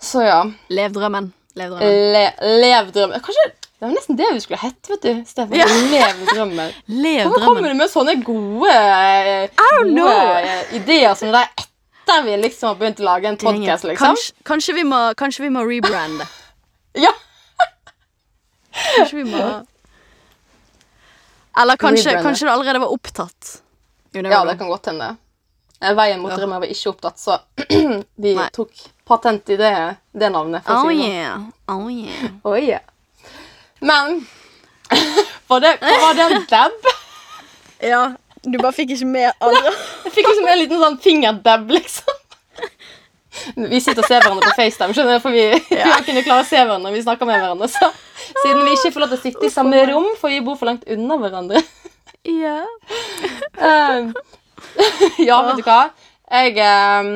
Speaker 2: så ja.
Speaker 1: Lev drømmen. Lev drømmen.
Speaker 2: Le, lev drømmen. Kanskje det var nesten det vi skulle hett, vet du. Stefan.
Speaker 1: Ja.
Speaker 2: Lev drømmen.
Speaker 1: Lev
Speaker 2: Hvorfor kommer du med sånne gode, gode ideer som det er etter vi liksom har begynt å lage en podkast, liksom?
Speaker 1: Kanskje, kanskje, vi må, kanskje vi må rebrande.
Speaker 2: Ja.
Speaker 1: Kanskje vi må Eller kanskje, kanskje du allerede var opptatt. You
Speaker 2: ja, det kan godt hende. Eh, Veien mot
Speaker 1: Ja.
Speaker 2: drømmen var ikke opptatt, så vi
Speaker 1: Nei.
Speaker 2: tok patent i det, det navnet.
Speaker 1: Oh
Speaker 2: si sånn.
Speaker 1: yeah. Oh yeah.
Speaker 2: Oh, yeah. Men var det, var det en dab?
Speaker 1: Ja, du bare fikk ikke med alle.
Speaker 2: Jeg fikk liksom en liten sånn fingerdab, liksom. Vi sitter og ser hverandre på FaceTime, skjønner du, for vi, vi har kunnet klare å se hverandre vi snakker med hverandre. Så siden vi ikke får lov til å sitte i samme rom, for vi bor for langt unna hverandre.
Speaker 1: Ja.
Speaker 2: Um, ja, vet du hva? Jeg, um,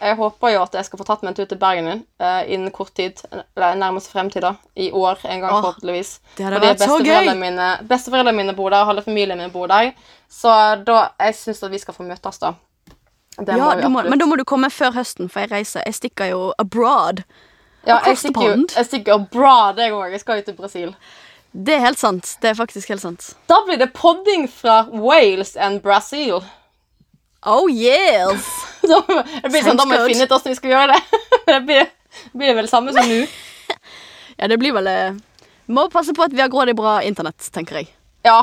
Speaker 2: jeg håper jo at jeg skal få tatt meg en tur til Bergen uh, innen kort tid. Eller nærmest fremtid, da. I år en gang,
Speaker 1: Åh,
Speaker 2: forhåpentligvis.
Speaker 1: det hadde
Speaker 2: Fordi
Speaker 1: vært så gøy.
Speaker 2: Mine, besteforeldrene mine bor der, halve familien min bor der. Så da, jeg syns at vi skal få møtes, da.
Speaker 1: Ja, må
Speaker 2: må,
Speaker 1: men da må du komme før høsten, for jeg reiser. Jeg stikker jo abroad.
Speaker 2: Ja, jeg stikker jo jeg stikker abroad, jeg òg. Jeg skal jo til Brasil.
Speaker 1: Det er helt sant. Det er faktisk helt sant.
Speaker 2: Da blir det podding fra Wales and Brazil.
Speaker 1: Oh yes!
Speaker 2: Da, det blir sånn, da må vi finne ut hvordan vi skal gjøre det. det blir, blir det vel samme som nå.
Speaker 1: Ja, det blir vel eh, Må passe på at vi har grådig bra internett, tenker jeg.
Speaker 2: Ja,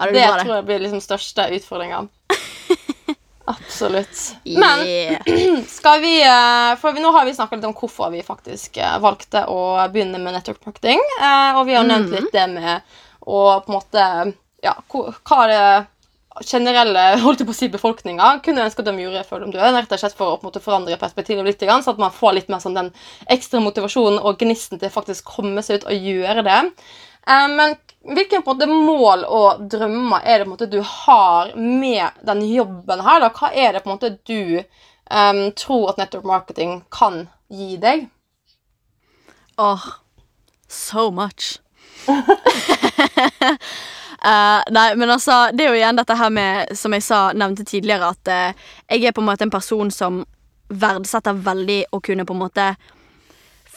Speaker 1: Ja, det
Speaker 2: det
Speaker 1: bra, det.
Speaker 2: tror jeg blir liksom største utfordringa. Absolutt. Men skal vi eh, For vi, nå har vi snakka litt om hvorfor vi faktisk eh, valgte å begynne med network marketing. eh, Og vi har nevnt
Speaker 1: Mhm.
Speaker 2: litt det med å på en måte Ja, hva det generelle holdt jeg på å si, befolkninga kunne ønske at de gjorde før de døde. Rett og slett for å på en måte forandre perspektivet litt, sånn så at man får litt mer sånn den ekstra motivasjonen og gnisten til faktisk komme seg ut og gjøre det. Men hvilke måte, mål og drømmer er det måte, du har med den jobben her? Da? Hva er det måte du um, tror at network marketing kan gi deg?
Speaker 1: Åh, so much. Uh, nei, men altså, det er jo igjen dette her med, som jeg sa, nevnte tidligere, at uh, jeg er på en måte en person som verdsetter veldig å kunne på en måte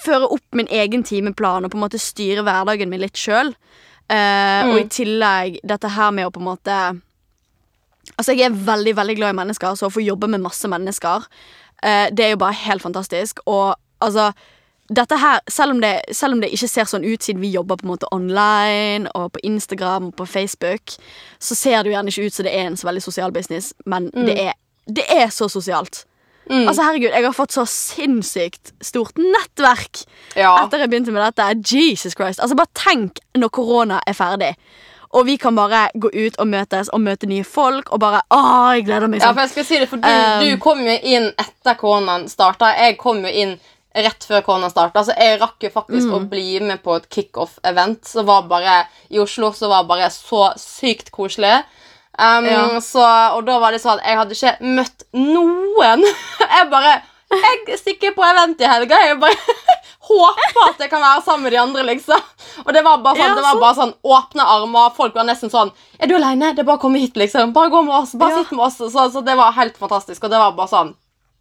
Speaker 1: føre opp min egen timeplan og på en måte styre hverdagen min litt sjøl. Og i tillegg dette her med å på en måte Altså, jeg er veldig, veldig glad i mennesker, så å få jobbe med masse mennesker, eh, det er jo bare helt fantastisk. Og altså dette her, selv om, det, selv om det ikke ser sånn ut siden vi jobber på en måte online og på Instagram og på Facebook, så ser det jo gjerne ikke ut som det er en så veldig sosial business, men det, er, det er så sosialt. Altså herregud, Jeg har fått så sinnssykt stort nettverk
Speaker 2: Ja.
Speaker 1: etter jeg begynte med dette. Jesus Christ. Altså Bare tenk når korona er ferdig, og vi kan bare gå ut og møtes og møte nye folk og bare Å, jeg gleder meg sånn.
Speaker 2: Ja, for jeg skal si det, for du,
Speaker 1: Um,
Speaker 2: du kom jo inn etter koronaen starta. Jeg kom jo inn rett før koronaen starta. Altså, jeg rakk jo faktisk å bli med på et kickoff-event som var bare i Oslo, som var bare så sykt koselig. Um,
Speaker 1: Ja.
Speaker 2: så, og da var det sånn Jeg hadde ikke møtt noen. jeg bare Jeg stikker på event i helga. Jeg bare håper at jeg kan være sammen med de andre, liksom. Og det var bare sånn,
Speaker 1: Ja,
Speaker 2: det var bare sånn åpne armer. Folk var nesten sånn Er du aleine? Det er bare å komme hit, liksom. Bare gå med oss. Bare
Speaker 1: Ja.
Speaker 2: sitt med oss. Så, så det var helt fantastisk. Og det var bare sånn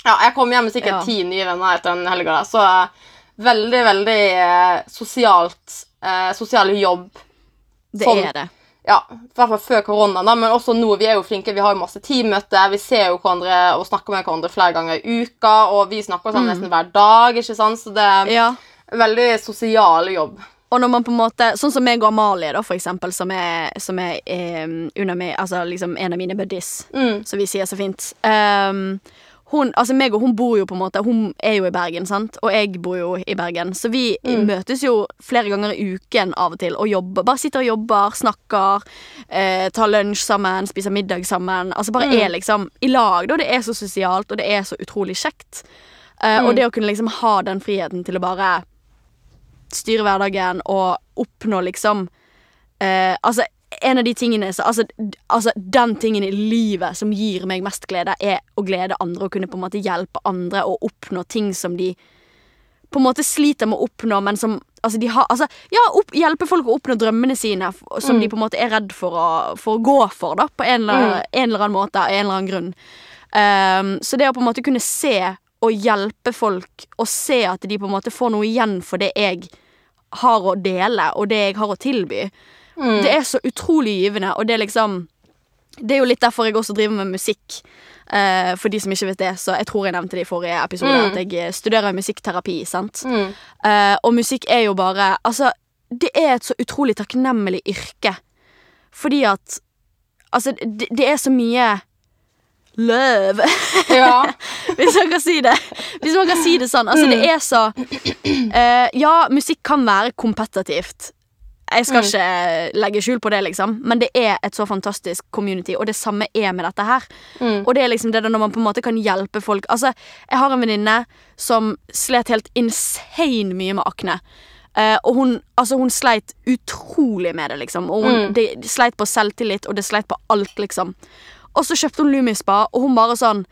Speaker 2: Ja, jeg kom hjem med sikkert ti nye venner etter den helga så eh, veldig, veldig eh, sosialt eh, Sosial jobb.
Speaker 1: Det
Speaker 2: Sånn.
Speaker 1: er det.
Speaker 2: Ja, i hvert fall før korona, da, men også nå. Vi er jo flinke, vi har jo masse teammøter. Vi ser jo hverandre og snakker med hverandre flere ganger i uka, og vi snakker sammen nesten hver dag. ikke sant? Så det er
Speaker 1: Ja.
Speaker 2: veldig sosial jobb.
Speaker 1: Og når man på en måte, sånn som meg og Amalie, da, for eksempel, som er, som er um, under meg, altså liksom en av mine buddies,
Speaker 2: Mm.
Speaker 1: som vi sier så fint. Ehm, hun, altså meg og hun bor jo på en måte Hun er jo i Bergen, sant? og jeg bor jo i Bergen. Så vi møtes jo flere ganger i uken av og til og jobber. Bare sitter og jobber, snakker, eh, tar lunsj sammen, spiser middag sammen. Altså bare er liksom i lag, da. Det er så sosialt, og det er så utrolig kjekt. Eh, Og det å kunne liksom ha den friheten til å bare styre hverdagen og oppnå liksom eh, Altså, en av de tingene så, altså, altså, den tingen i livet som gir meg mest glede, er å glede andre og kunne på en måte hjelpe andre å oppnå ting som de på en måte sliter med å oppnå, men som Altså, de har, altså ja, opp, hjelpe folk å oppnå drømmene sine, som som de på en måte er redd for å, for å gå for, da, på en eller, en eller annen måte, av en eller annen grunn. Um, så det å på en måte kunne se og hjelpe folk, og se at de på en måte får noe igjen for det jeg har å dele, og det jeg har å tilby, det er så utrolig givende, og det er liksom Det er jo litt derfor jeg også driver med musikk. Uh, for de som ikke vet det, så jeg tror jeg nevnte det i forrige episode,
Speaker 2: Mm.
Speaker 1: at jeg eh, studerer musikkterapi, sant.
Speaker 2: Mm.
Speaker 1: Uh, og musikk er jo bare Altså, det er et så utrolig takknemlig yrke. Fordi at Altså, det, det er så mye love,
Speaker 2: Ja.
Speaker 1: hvis man kan si det. Hvis man kan si det sånn. Altså, det er så uh, Ja, musikk kan være kompetitivt. Jeg skal ikke legge skjul på det, liksom, men det er et så fantastisk community, og det samme er med dette her. Og det er liksom det når man på en måte kan hjelpe folk Altså, jeg har en venninne som slet helt insane mye med akne. Uh, og hun, altså hun sleit utrolig med det, liksom. Og hun, det, det sleit på selvtillit, og det sleit på alt, liksom. Og så kjøpte hun Lumispa, og hun bare sånn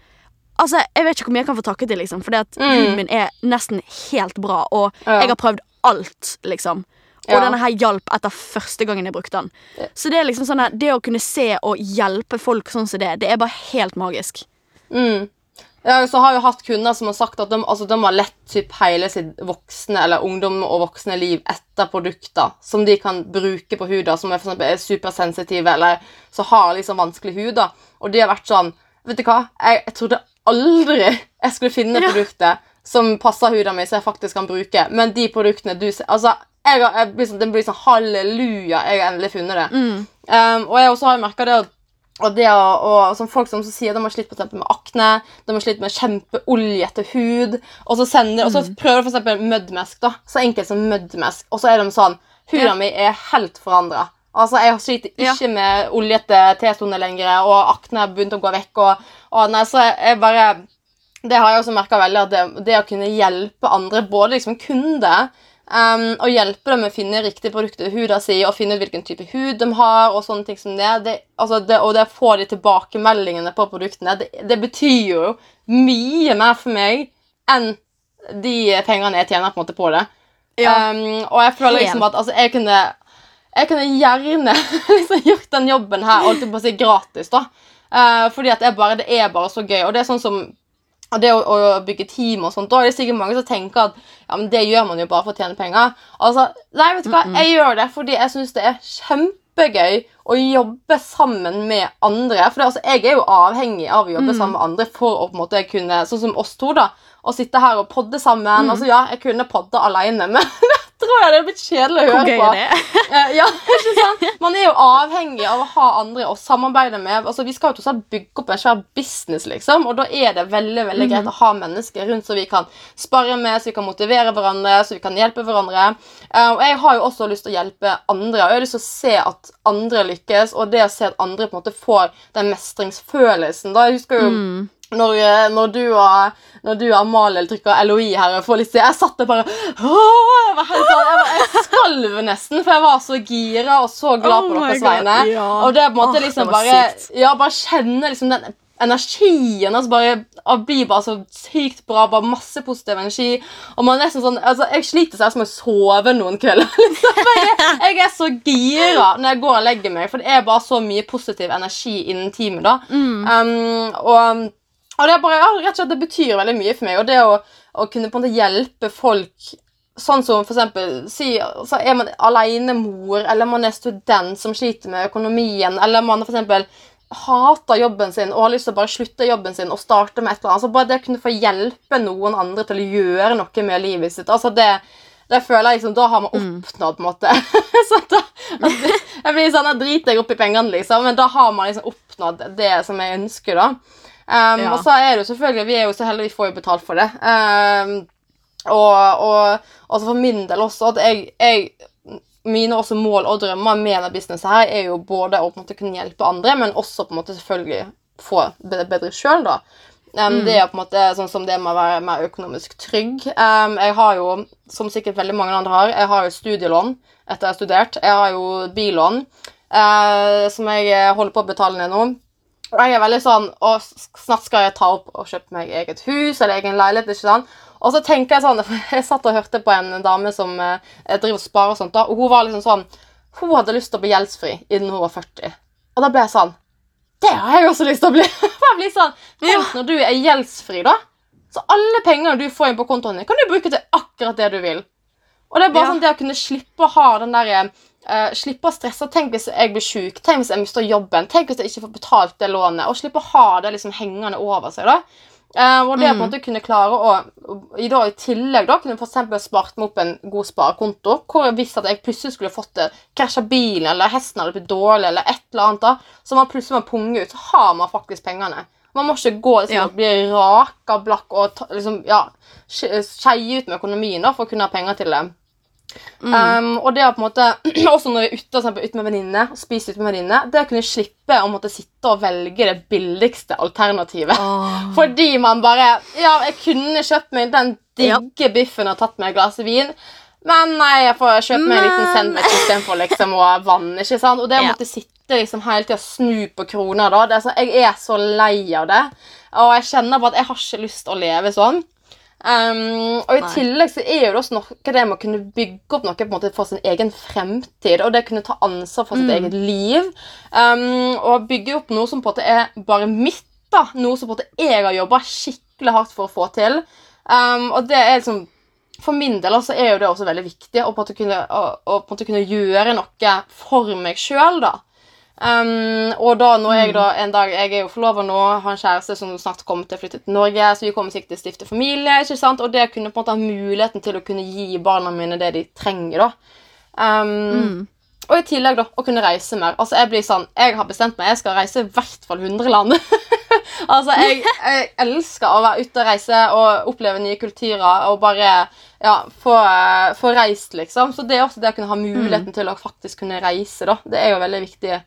Speaker 1: Altså, Jeg vet ikke hvor mye jeg kan få takket til, liksom, Fordi at huden min er nesten helt bra, og
Speaker 2: Ja.
Speaker 1: jeg har prøvd alt, liksom. Og denne her hjalp etter første gangen jeg brukte den. Så det er liksom sånn her, det å kunne se og hjelpe folk sånn som det, det er bare helt magisk.
Speaker 2: Mm. Ja, så har jeg hatt kunder som har sagt at de, altså, de har lett typ hele sitt voksne eller ungdom og voksne liv etter produkter som de kan bruke på huden, som er, for eksempel, er supersensitive eller så har liksom vanskelig hud. da. Og de har vært sånn Vet du hva, jeg, jeg trodde aldri jeg skulle finne
Speaker 1: Ja.
Speaker 2: produkter som passer huden min, som jeg faktisk kan bruke. Men de produktene du ser Altså, jeg jeg blir sånn, Den blir sånn halleluja, jeg har endelig funnet det. Um, og jeg også har merka det at og det å, og, som folk som så sier de har slitt med akne, de har slitt med kjempeoljete hud, og så, sender, og så prøver de eksempel møddmesk, da, så enkelt som møddmesk, og så er de sånn Huden
Speaker 1: Ja.
Speaker 2: min er helt forandra. Altså, jeg sliter
Speaker 1: Ja.
Speaker 2: ikke med oljete T-soner lenger, og akne har begynt å gå vekk, og, og nei, så jeg bare Det har jeg også merka veldig, at det, det å kunne hjelpe andre, både liksom kunder Um, og hjelpe dem med å finne riktig produkt til huda si og finne ut hvilken type hud de har. Og sånne ting som det, det, altså det Og det å få de tilbakemeldingene på produktene, det, det betyr jo mye mer for meg enn de pengene jeg tjener på en måte på det.
Speaker 1: Ja.
Speaker 2: Um, og jeg føler liksom at altså, jeg kunne Jeg kunne gjerne liksom gjort den jobben her holdt på å si gratis, da. Uh, fordi at bare, det er bare så gøy. Og det er sånn som og det å, å bygge team og sånt, da er det sikkert mange som tenker at ja, men det gjør man jo bare for å tjene penger. Altså, Nei, vet du hva, jeg gjør det fordi jeg syns det er kjempegøy å jobbe sammen med andre. For det, altså, jeg er jo avhengig av å jobbe sammen med andre for å på en måte kunne, sånn som oss to, da, å sitte her og podde sammen. Altså, ja, jeg kunne podde alene, men tror jeg det er blitt kjedelig å
Speaker 1: Hvor
Speaker 2: høre
Speaker 1: gøy
Speaker 2: på.
Speaker 1: er det?
Speaker 2: uh, ja, ikke sant? Man er jo avhengig av å ha andre å samarbeide med. Altså, vi skal jo tross bygge opp en svær business, liksom, og da er det veldig veldig greit å ha mennesker rundt så vi kan spare med, så vi kan motivere hverandre, så vi kan hjelpe hverandre. Uh, og jeg har jo også lyst til å hjelpe andre, og jeg har lyst til å se at andre lykkes, og det å se at andre på en måte får den mestringsfølelsen. Da jeg husker jo når, eh, når, du og, når du og Amalie trykker LOI her får litt Jeg satt der bare åh, Jeg sånn, jeg, var, jeg skalv nesten, for jeg var så gira og så glad
Speaker 1: Oh
Speaker 2: på
Speaker 1: oh
Speaker 2: deres vegne.
Speaker 1: ja.
Speaker 2: Og det er på en måte
Speaker 1: oh,
Speaker 2: liksom bare. Ja, bare kjenne liksom den energien. Altså bare blir bare så sykt bra. Bare masse positiv energi. Og man er nesten sånn altså Jeg sliter seg som å sove noen kvelder. Liksom. Jeg, jeg er så gira når jeg går og legger meg, for det er bare så mye positiv energi innen teamet. da um, og, og det bare, ja, rett og slett, det betyr veldig mye for meg. Og det å, å kunne på en måte hjelpe folk Sånn som for eksempel, si, så er man alenemor, eller man er student som sliter med økonomien, eller man for eksempel hater jobben sin og har lyst til å bare slutte jobben sin og starte med et eller annet. Så bare det å kunne få hjelpe noen andre til å gjøre noe med livet sitt, altså det, det føler jeg liksom, Da har man oppnådd, på en måte. så da, altså, jeg blir sånn, jeg driter jeg opp i pengene, liksom, men da har man liksom oppnådd det som jeg ønsker, da. Um,
Speaker 1: Ja.
Speaker 2: Og så er det jo selvfølgelig, vi er jo så heldige, vi får jo betalt for det. Um, og, og altså for min del også at jeg, jeg Mine også mål og drømmer med denne businessen her er jo både å på en måte kunne hjelpe andre, men også på en måte selvfølgelig få det bedre sjøl, da. Um, Det er på en måte sånn som det med å være mer økonomisk trygg. Um, jeg har jo, som sikkert veldig mange andre har, jeg har jo studielån etter jeg har studert. Jeg har jo billån uh, som jeg holder på å betale ned nå. Og jeg er veldig sånn Og snart skal jeg ta opp og kjøpe meg eget hus eller egen leilighet. ikke sant? Og så tenker jeg sånn Jeg satt og hørte på en dame som eh, driver og sparer og sånt, da, og hun var liksom sånn Hun hadde lyst til å bli gjeldsfri innen hun var 40. Og da ble jeg sånn Det har jeg også lyst til å bli! Bare jeg blir sånn, Tenk når du er gjeldsfri, da. Så alle pengene du får inn på kontoen din, kan du bruke til akkurat det du vil. Og det er bare
Speaker 1: Ja.
Speaker 2: sånn det å kunne slippe å ha den der eh, Slippe å stresse. Tenk hvis jeg blir syk. Tenk hvis jeg mister jobben. Tenk hvis jeg ikke får betalt det lånet. Og slippe å ha det liksom hengende over seg. da. Uh, og det å på en måte kunne klare å i, da, I tillegg da, kunne eksempel spart meg opp en god sparekonto. Hvor jeg visste at jeg plutselig skulle fått det, krasja bilen, eller hesten hadde blitt dårlig, eller et eller annet. da, Så man plutselig må punge ut. Så har man faktisk pengene. Man må ikke gå liksom,
Speaker 1: Ja.
Speaker 2: og bli raka blakk og ta, liksom, ja, skeie ut med økonomien da, for å kunne ha penger til det. Um, og det å på en måte, også når vi er ute, eksempel, ute med venninne og spiser ute med venninne, det å kunne slippe å måtte sitte og velge det billigste alternativet. Fordi man bare Ja, jeg kunne kjøpt meg den digge biffen og tatt meg et glass vin. Men nei, jeg får kjøpe meg en liten sandwich istedenfor liksom, å vann. ikke sant? Og det å
Speaker 1: Ja.
Speaker 2: måtte sitte liksom hele tida snu på kroner, da det er så, Jeg er så lei av det. Og jeg kjenner på at jeg har ikke lyst til å leve sånn. Um, og i tillegg så er det også noe det med å kunne bygge opp noe på en måte for sin egen fremtid. Og det å kunne ta ansvar for sitt eget liv. Um, og bygge opp noe som på en måte er bare mitt. da, Noe som på en måte jeg har jobba skikkelig hardt for å få til. Um, og det er liksom For min del så er jo det også veldig viktig å på en måte kunne, å, å på en måte kunne gjøre noe for meg sjøl. da. Um, og da når jeg da en dag Jeg er jo forlova nå, har en kjæreste som snart kommer til å flytte til Norge, så vi kommer sikkert til å stifte familie. ikke sant? Og det kunne på en måte ha muligheten til å kunne gi barna mine det de trenger. da. Um, Og i tillegg da, å kunne reise mer. Altså Jeg blir sånn, jeg har bestemt meg, jeg skal reise i hvert fall 100 land. altså jeg, jeg elsker å være ute og reise og oppleve nye kulturer og bare ja, få, få reist, liksom. Så det er også det å kunne ha muligheten til å faktisk kunne reise, da. Det er jo veldig viktig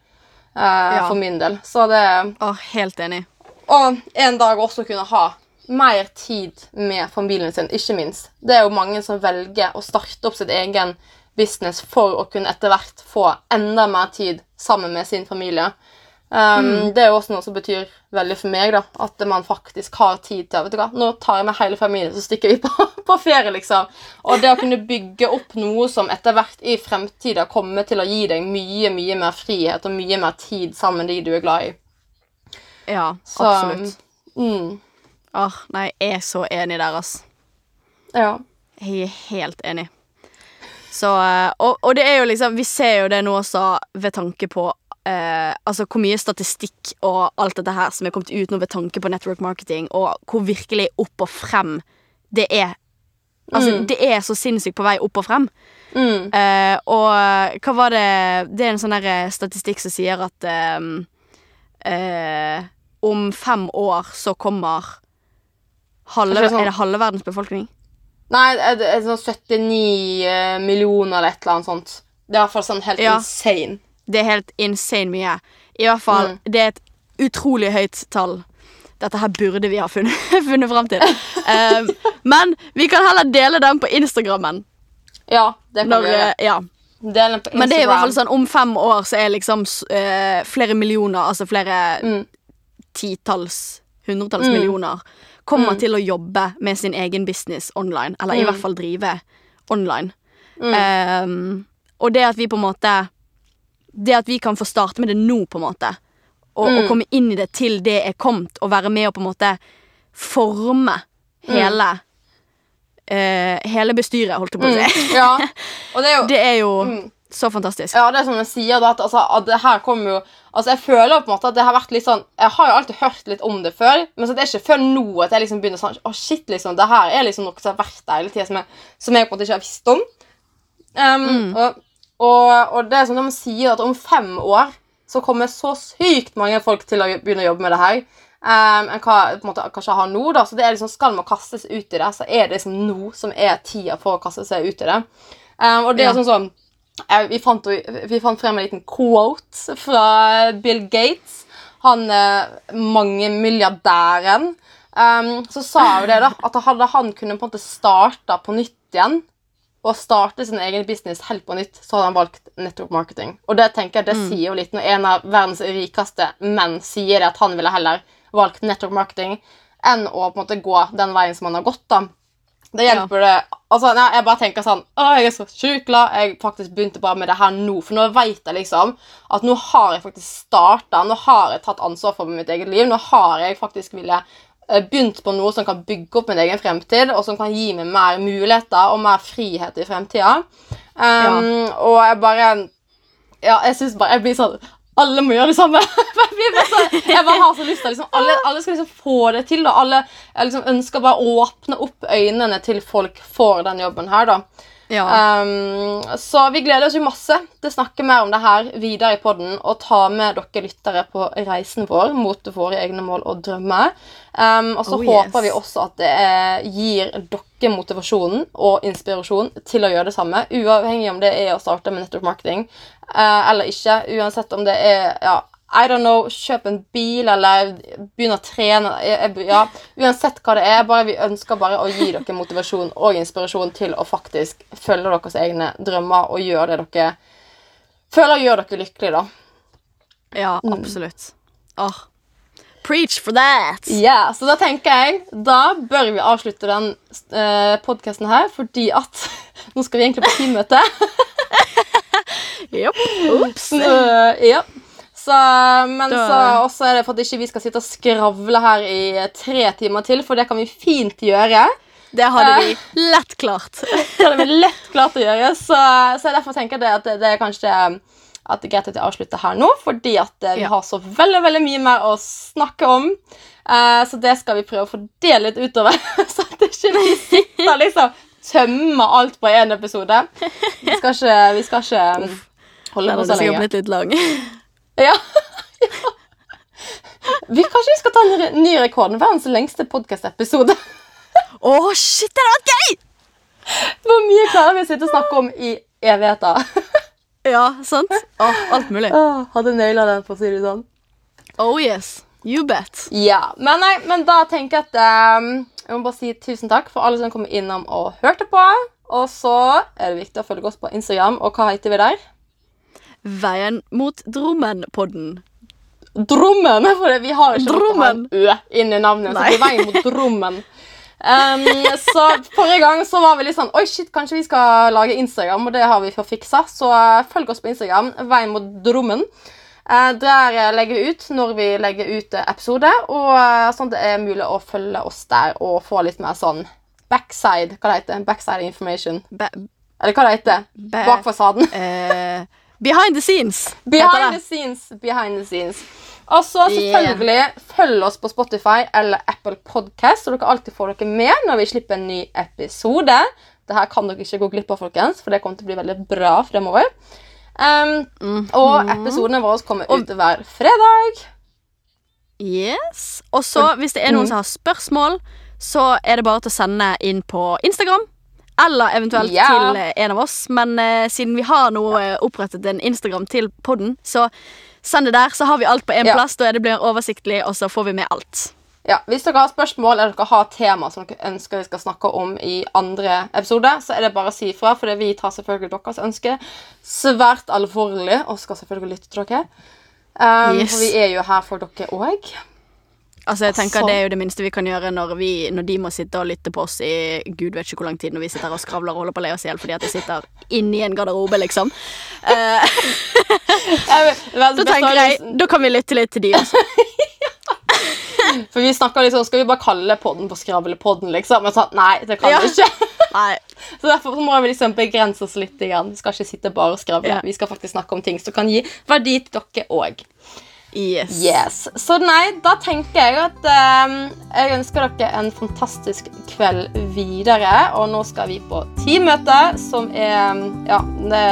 Speaker 1: Ja.
Speaker 2: for min del. Så det
Speaker 1: Åh, helt enig.
Speaker 2: Og en dag også kunne ha mer tid med familien sin, ikke minst. Det er jo mange som velger å starte opp sitt egen business for å kunne etter hvert få enda mer tid sammen med sin familie. Um, Det er jo også noe som betyr veldig for meg, da. At man faktisk har tid til vet du hva, Nå tar jeg med hele familien, så stikker vi på, på ferie, liksom. Og det å kunne bygge opp noe som etter hvert i fremtida kommer til å gi deg mye, mye mer frihet og mye mer tid sammen med de du er glad i.
Speaker 1: Ja,
Speaker 2: Så,
Speaker 1: absolutt.
Speaker 2: Mm,
Speaker 1: Åh, nei, jeg er så enig der, ass.
Speaker 2: ja.
Speaker 1: Jeg er helt enig. Så, eh, og, og det er jo liksom Vi ser jo det nå også ved tanke på eh, Altså hvor mye statistikk og alt dette her som er kommet ut nå ved tanke på network marketing, og hvor virkelig opp og frem det er. Altså,
Speaker 2: Mm.
Speaker 1: det er så sinnssykt på vei opp og frem.
Speaker 2: Mm.
Speaker 1: Eh, og hva var det Det er en sånn der eh, statistikk som sier at eh, eh, om fem år så kommer halve,
Speaker 2: Er det sånn-
Speaker 1: Er det halve verdens befolkning?
Speaker 2: Nei, det er sånn 79 eh, millioner eller et eller annet sånt. Det er i hvert fall sånn helt
Speaker 1: Ja.
Speaker 2: insane.
Speaker 1: Det er helt insane mye. I hvert fall,
Speaker 2: Mm.
Speaker 1: det er et utrolig høyt tall. Dette her burde vi ha funnet, funnet fram til. Um, men vi kan heller dele den på Instagrammen.
Speaker 2: Ja, det kan
Speaker 1: Når,
Speaker 2: vi gjøre.
Speaker 1: ja. Men det er i hvert fall sånn om fem år så er liksom eh, flere millioner, altså flere
Speaker 2: Mm.
Speaker 1: titalls, hundretalls
Speaker 2: Mm.
Speaker 1: millioner, kommer
Speaker 2: Mm.
Speaker 1: til å jobbe med sin egen business online. Eller i
Speaker 2: Mm.
Speaker 1: hvert fall drive online. Um, og det at vi på en måte Det at vi kan få starte med det nå, på en måte, og, og
Speaker 2: Mm.
Speaker 1: komme inn i det til det er kommet, og være med og på en måte forme
Speaker 2: Mm.
Speaker 1: hele eh, Hele bestyret, holdt jeg på å si.
Speaker 2: Mm. Ja, og det er jo
Speaker 1: Det er jo
Speaker 2: Mm.
Speaker 1: så fantastisk.
Speaker 2: Ja, det er som jeg sier at, altså, at det her kommer jo Altså, jeg føler på en måte at det har vært litt sånn Jeg har jo alltid hørt litt om det før, men så det er ikke før nå at jeg liksom begynner sånn Å, shit, liksom. Det her er liksom noe som har vært der hele tida, som, som jeg på en måte ikke har visst om. Um, og, og, og det er som de sier, at om fem år så kommer så sykt mange folk til å begynne å jobbe med det her. Um, enn hva på en måte, kanskje har nå. da, så det er liksom, Skal man kastes ut i det, så er det liksom nå som er tida for å kaste seg ut i det. Um, og det
Speaker 1: Ja.
Speaker 2: er sånn sånn vi, fant, vi fant frem en liten quote fra Bill Gates. Han mangemilliardæren. Um, så sa jo det da, at hadde han kunne på en måte starta på nytt igjen og starte sin egen business helt på nytt, så hadde han valgt network marketing. Og det tenker jeg, det sier jo litt når en av verdens rikeste menn sier det at han ville heller valgt network marketing enn å på en måte gå den veien som han har gått. da. Det hjelper det altså, Jeg bare tenker sånn Å, jeg er så sjukt glad jeg faktisk begynte bare med det her nå. For nå vet jeg liksom at nå har jeg faktisk starta. Nå har jeg tatt ansvar for mitt eget liv. Nå har jeg faktisk ville begynt på noe som kan bygge opp min egen fremtid, og som kan gi meg mer muligheter og mer frihet i fremtida. Um, Og jeg bare Ja, jeg syns bare Jeg blir sånn alle må gjøre det samme. jeg, bare så, jeg bare har så lyst til liksom, alle, alle skal liksom få det til. Og Alle jeg liksom ønsker bare å åpne opp øynene til folk for den jobben her. da.
Speaker 1: Ja.
Speaker 2: Um, så vi gleder oss jo masse til å snakke mer om det her videre i podden og ta med dere lyttere på reisen vår mot våre egne mål og drømmer. Um, og så
Speaker 1: Oh, yes.
Speaker 2: håper vi også at det gir dere motivasjonen og inspirasjon til å gjøre det samme, uavhengig om det er å starte med network marketing uh, eller ikke. Uansett om det er ja, I don't know, kjøp en bil eller begynn å trene. Jeg, jeg, ja, uansett hva det er, bare vi ønsker bare å gi dere motivasjon og inspirasjon til å faktisk følge deres egne drømmer og gjøre det dere føler gjør dere lykkelige, da.
Speaker 1: ja, absolutt. Åh. Preach for that!
Speaker 2: Ja, så da tenker jeg Da bør vi avslutte den uh, podkasten her, fordi at Nå skal vi egentlig på teammøte.
Speaker 1: Jopp. Ops.
Speaker 2: Uh, ja. Så, men
Speaker 1: Da-
Speaker 2: så også er det for at ikke vi skal sitte og skravle her i tre timer til, for det kan vi fint gjøre.
Speaker 1: Det hadde vi lett klart.
Speaker 2: Det hadde vi lett klart å gjøre, så, så derfor tenker jeg at det, det er kanskje at det er greit at jeg avslutter her nå, fordi at eh, vi
Speaker 1: Ja.
Speaker 2: har så veldig veldig mye mer å snakke om. Eh, så det skal vi prøve å fordele litt utover, så at vi ikke vi sitter liksom tømmer alt på én episode. Vi skal ikke, vi skal ikke holde
Speaker 1: Den
Speaker 2: på
Speaker 1: hadde
Speaker 2: så
Speaker 1: sikkert
Speaker 2: lenge.
Speaker 1: blitt litt lang.
Speaker 2: Ja. Vi, kanskje vi skal ta en ny rekord. Verdens lengste podkastepisode.
Speaker 1: Å, Å, shit, det hadde vært gøy!
Speaker 2: Hvor mye klarer vi å sitte og snakke om i evigheter?
Speaker 1: Ja, sant? Oh, alt mulig.
Speaker 2: Oh, hadde naila den, for å si det sånn.
Speaker 1: Oh yes. You bet.
Speaker 2: Ja, men, nei, men da tenker jeg at um, Jeg må bare si tusen takk for alle som kom innom og hørte på. Og så er det viktig å følge oss på Instagram. Og hva heter vi der?
Speaker 1: Veien mot Drommen-podden.
Speaker 2: Drommen! For vi har ikke
Speaker 1: Drommen.
Speaker 2: en Ø inni navnet. Så
Speaker 1: Nei.
Speaker 2: det er veien mot Drommen. Um, så Forrige gang så var vi litt sånn Oi, shit, kanskje vi skal lage Instagram, og det har vi fått fiksa. Så eh, følg oss på Instagram. Veien mot Drommen. Eh, der eh, legger vi ut når vi legger ut episode, og sånn det er mulig å følge oss der og få litt mer sånn backside Hva det heter Backside information.
Speaker 1: Ba
Speaker 2: Eller hva det heter
Speaker 1: Ba-
Speaker 2: Bak fasaden.
Speaker 1: eh, behind the scenes.
Speaker 2: Behind the scenes, behind the scenes. Og så selvfølgelig følg oss på Spotify eller Apple Podcast, så dere alltid får dere med når vi slipper en ny episode. Dette kan dere ikke gå glipp av, folkens, for det kommer til å bli veldig bra fremover. Um,
Speaker 1: Mhm.
Speaker 2: Og episodene våre kommer ut hver fredag.
Speaker 1: Yes. Og så, hvis det er noen som har spørsmål, så er det bare til å sende inn på Instagram. Eller eventuelt
Speaker 2: Ja.
Speaker 1: til eh, en av oss. Men uh, siden vi har nå uh, opprettet en Instagram til podden, så send det der. Så har vi alt på én
Speaker 2: Ja.
Speaker 1: plass. Da det blir oversiktlig, og så får vi med alt.
Speaker 2: Ja, Hvis dere har spørsmål eller dere har tema som dere ønsker vi skal snakke om i andre episode, så er det bare å si ifra, for vi tar selvfølgelig deres ønske svært alvorlig og skal selvfølgelig lytte til dere. Um,
Speaker 1: Yes.
Speaker 2: For vi er jo her for dere òg.
Speaker 1: Altså, jeg tenker
Speaker 2: Altså-
Speaker 1: Det er jo det minste vi kan gjøre når, vi, når de må sitte og lytte på oss i gud vet ikke hvor lang tid når vi sitter her og skravler og holder på å le oss i hjel fordi at de sitter inni en garderobe, liksom. Eh, da tenker jeg, da kan vi lytte litt til de også.
Speaker 2: For vi snakka liksom, Skal vi bare kalle podden for Skravlepodden, liksom? Men så, nei, det kan
Speaker 1: Ja.
Speaker 2: vi ikke.
Speaker 1: Nei,
Speaker 2: Så Derfor må vi liksom begrense oss litt. Igjen. Vi skal ikke sitte bare og skravle.
Speaker 1: Ja.
Speaker 2: Vi skal faktisk snakke om ting som kan gi verdi til dere òg.
Speaker 1: Yes.
Speaker 2: Yes. Så nei, da tenker jeg at um, jeg ønsker dere en fantastisk kveld videre. Og nå skal vi på teammøte, som er Ja, det,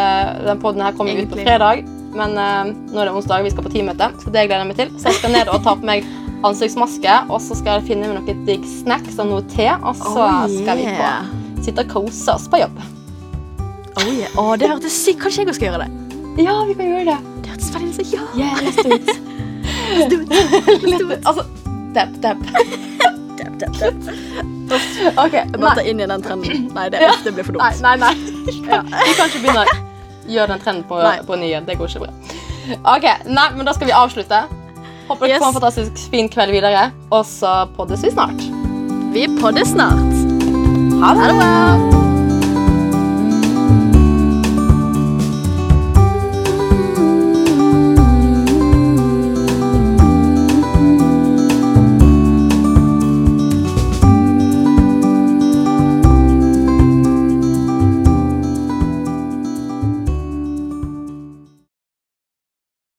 Speaker 2: den podden her kommer ut på fredag, men ehm, nå er det onsdag, vi skal på teammøte, så det gleder jeg meg til. Så jeg skal ned og ta på meg ansiktsmaske, og så skal jeg finne meg noe digg snacks og noe te, og så
Speaker 1: Oh,
Speaker 2: skal vi på sitte og kose oss på jobb.
Speaker 1: Oh, yeah. Å, det hørtes sykt Kanskje jeg også skal gjøre det?
Speaker 2: Ja, vi kan gjøre det.
Speaker 1: Det hørtes veldig ut ja.
Speaker 2: Yeah, Altså, dab, dab.
Speaker 1: Dab, dab, dab.
Speaker 2: Ok,
Speaker 1: Jeg bare ta inn i den trenden. Nei, det,
Speaker 2: Ja.
Speaker 1: det blir for dumt.
Speaker 2: nei, nei. Ja. Vi kan ikke begynne å gjøre den trenden på,
Speaker 1: Nei.
Speaker 2: på nye. Det går ikke bra. Ok, nei, men da skal vi avslutte. Håper dere
Speaker 1: Yes.
Speaker 2: får en fantastisk fin kveld videre. Og så poddes vi snart.
Speaker 1: Vi poddes snart.
Speaker 2: Ha det!
Speaker 1: Ha det.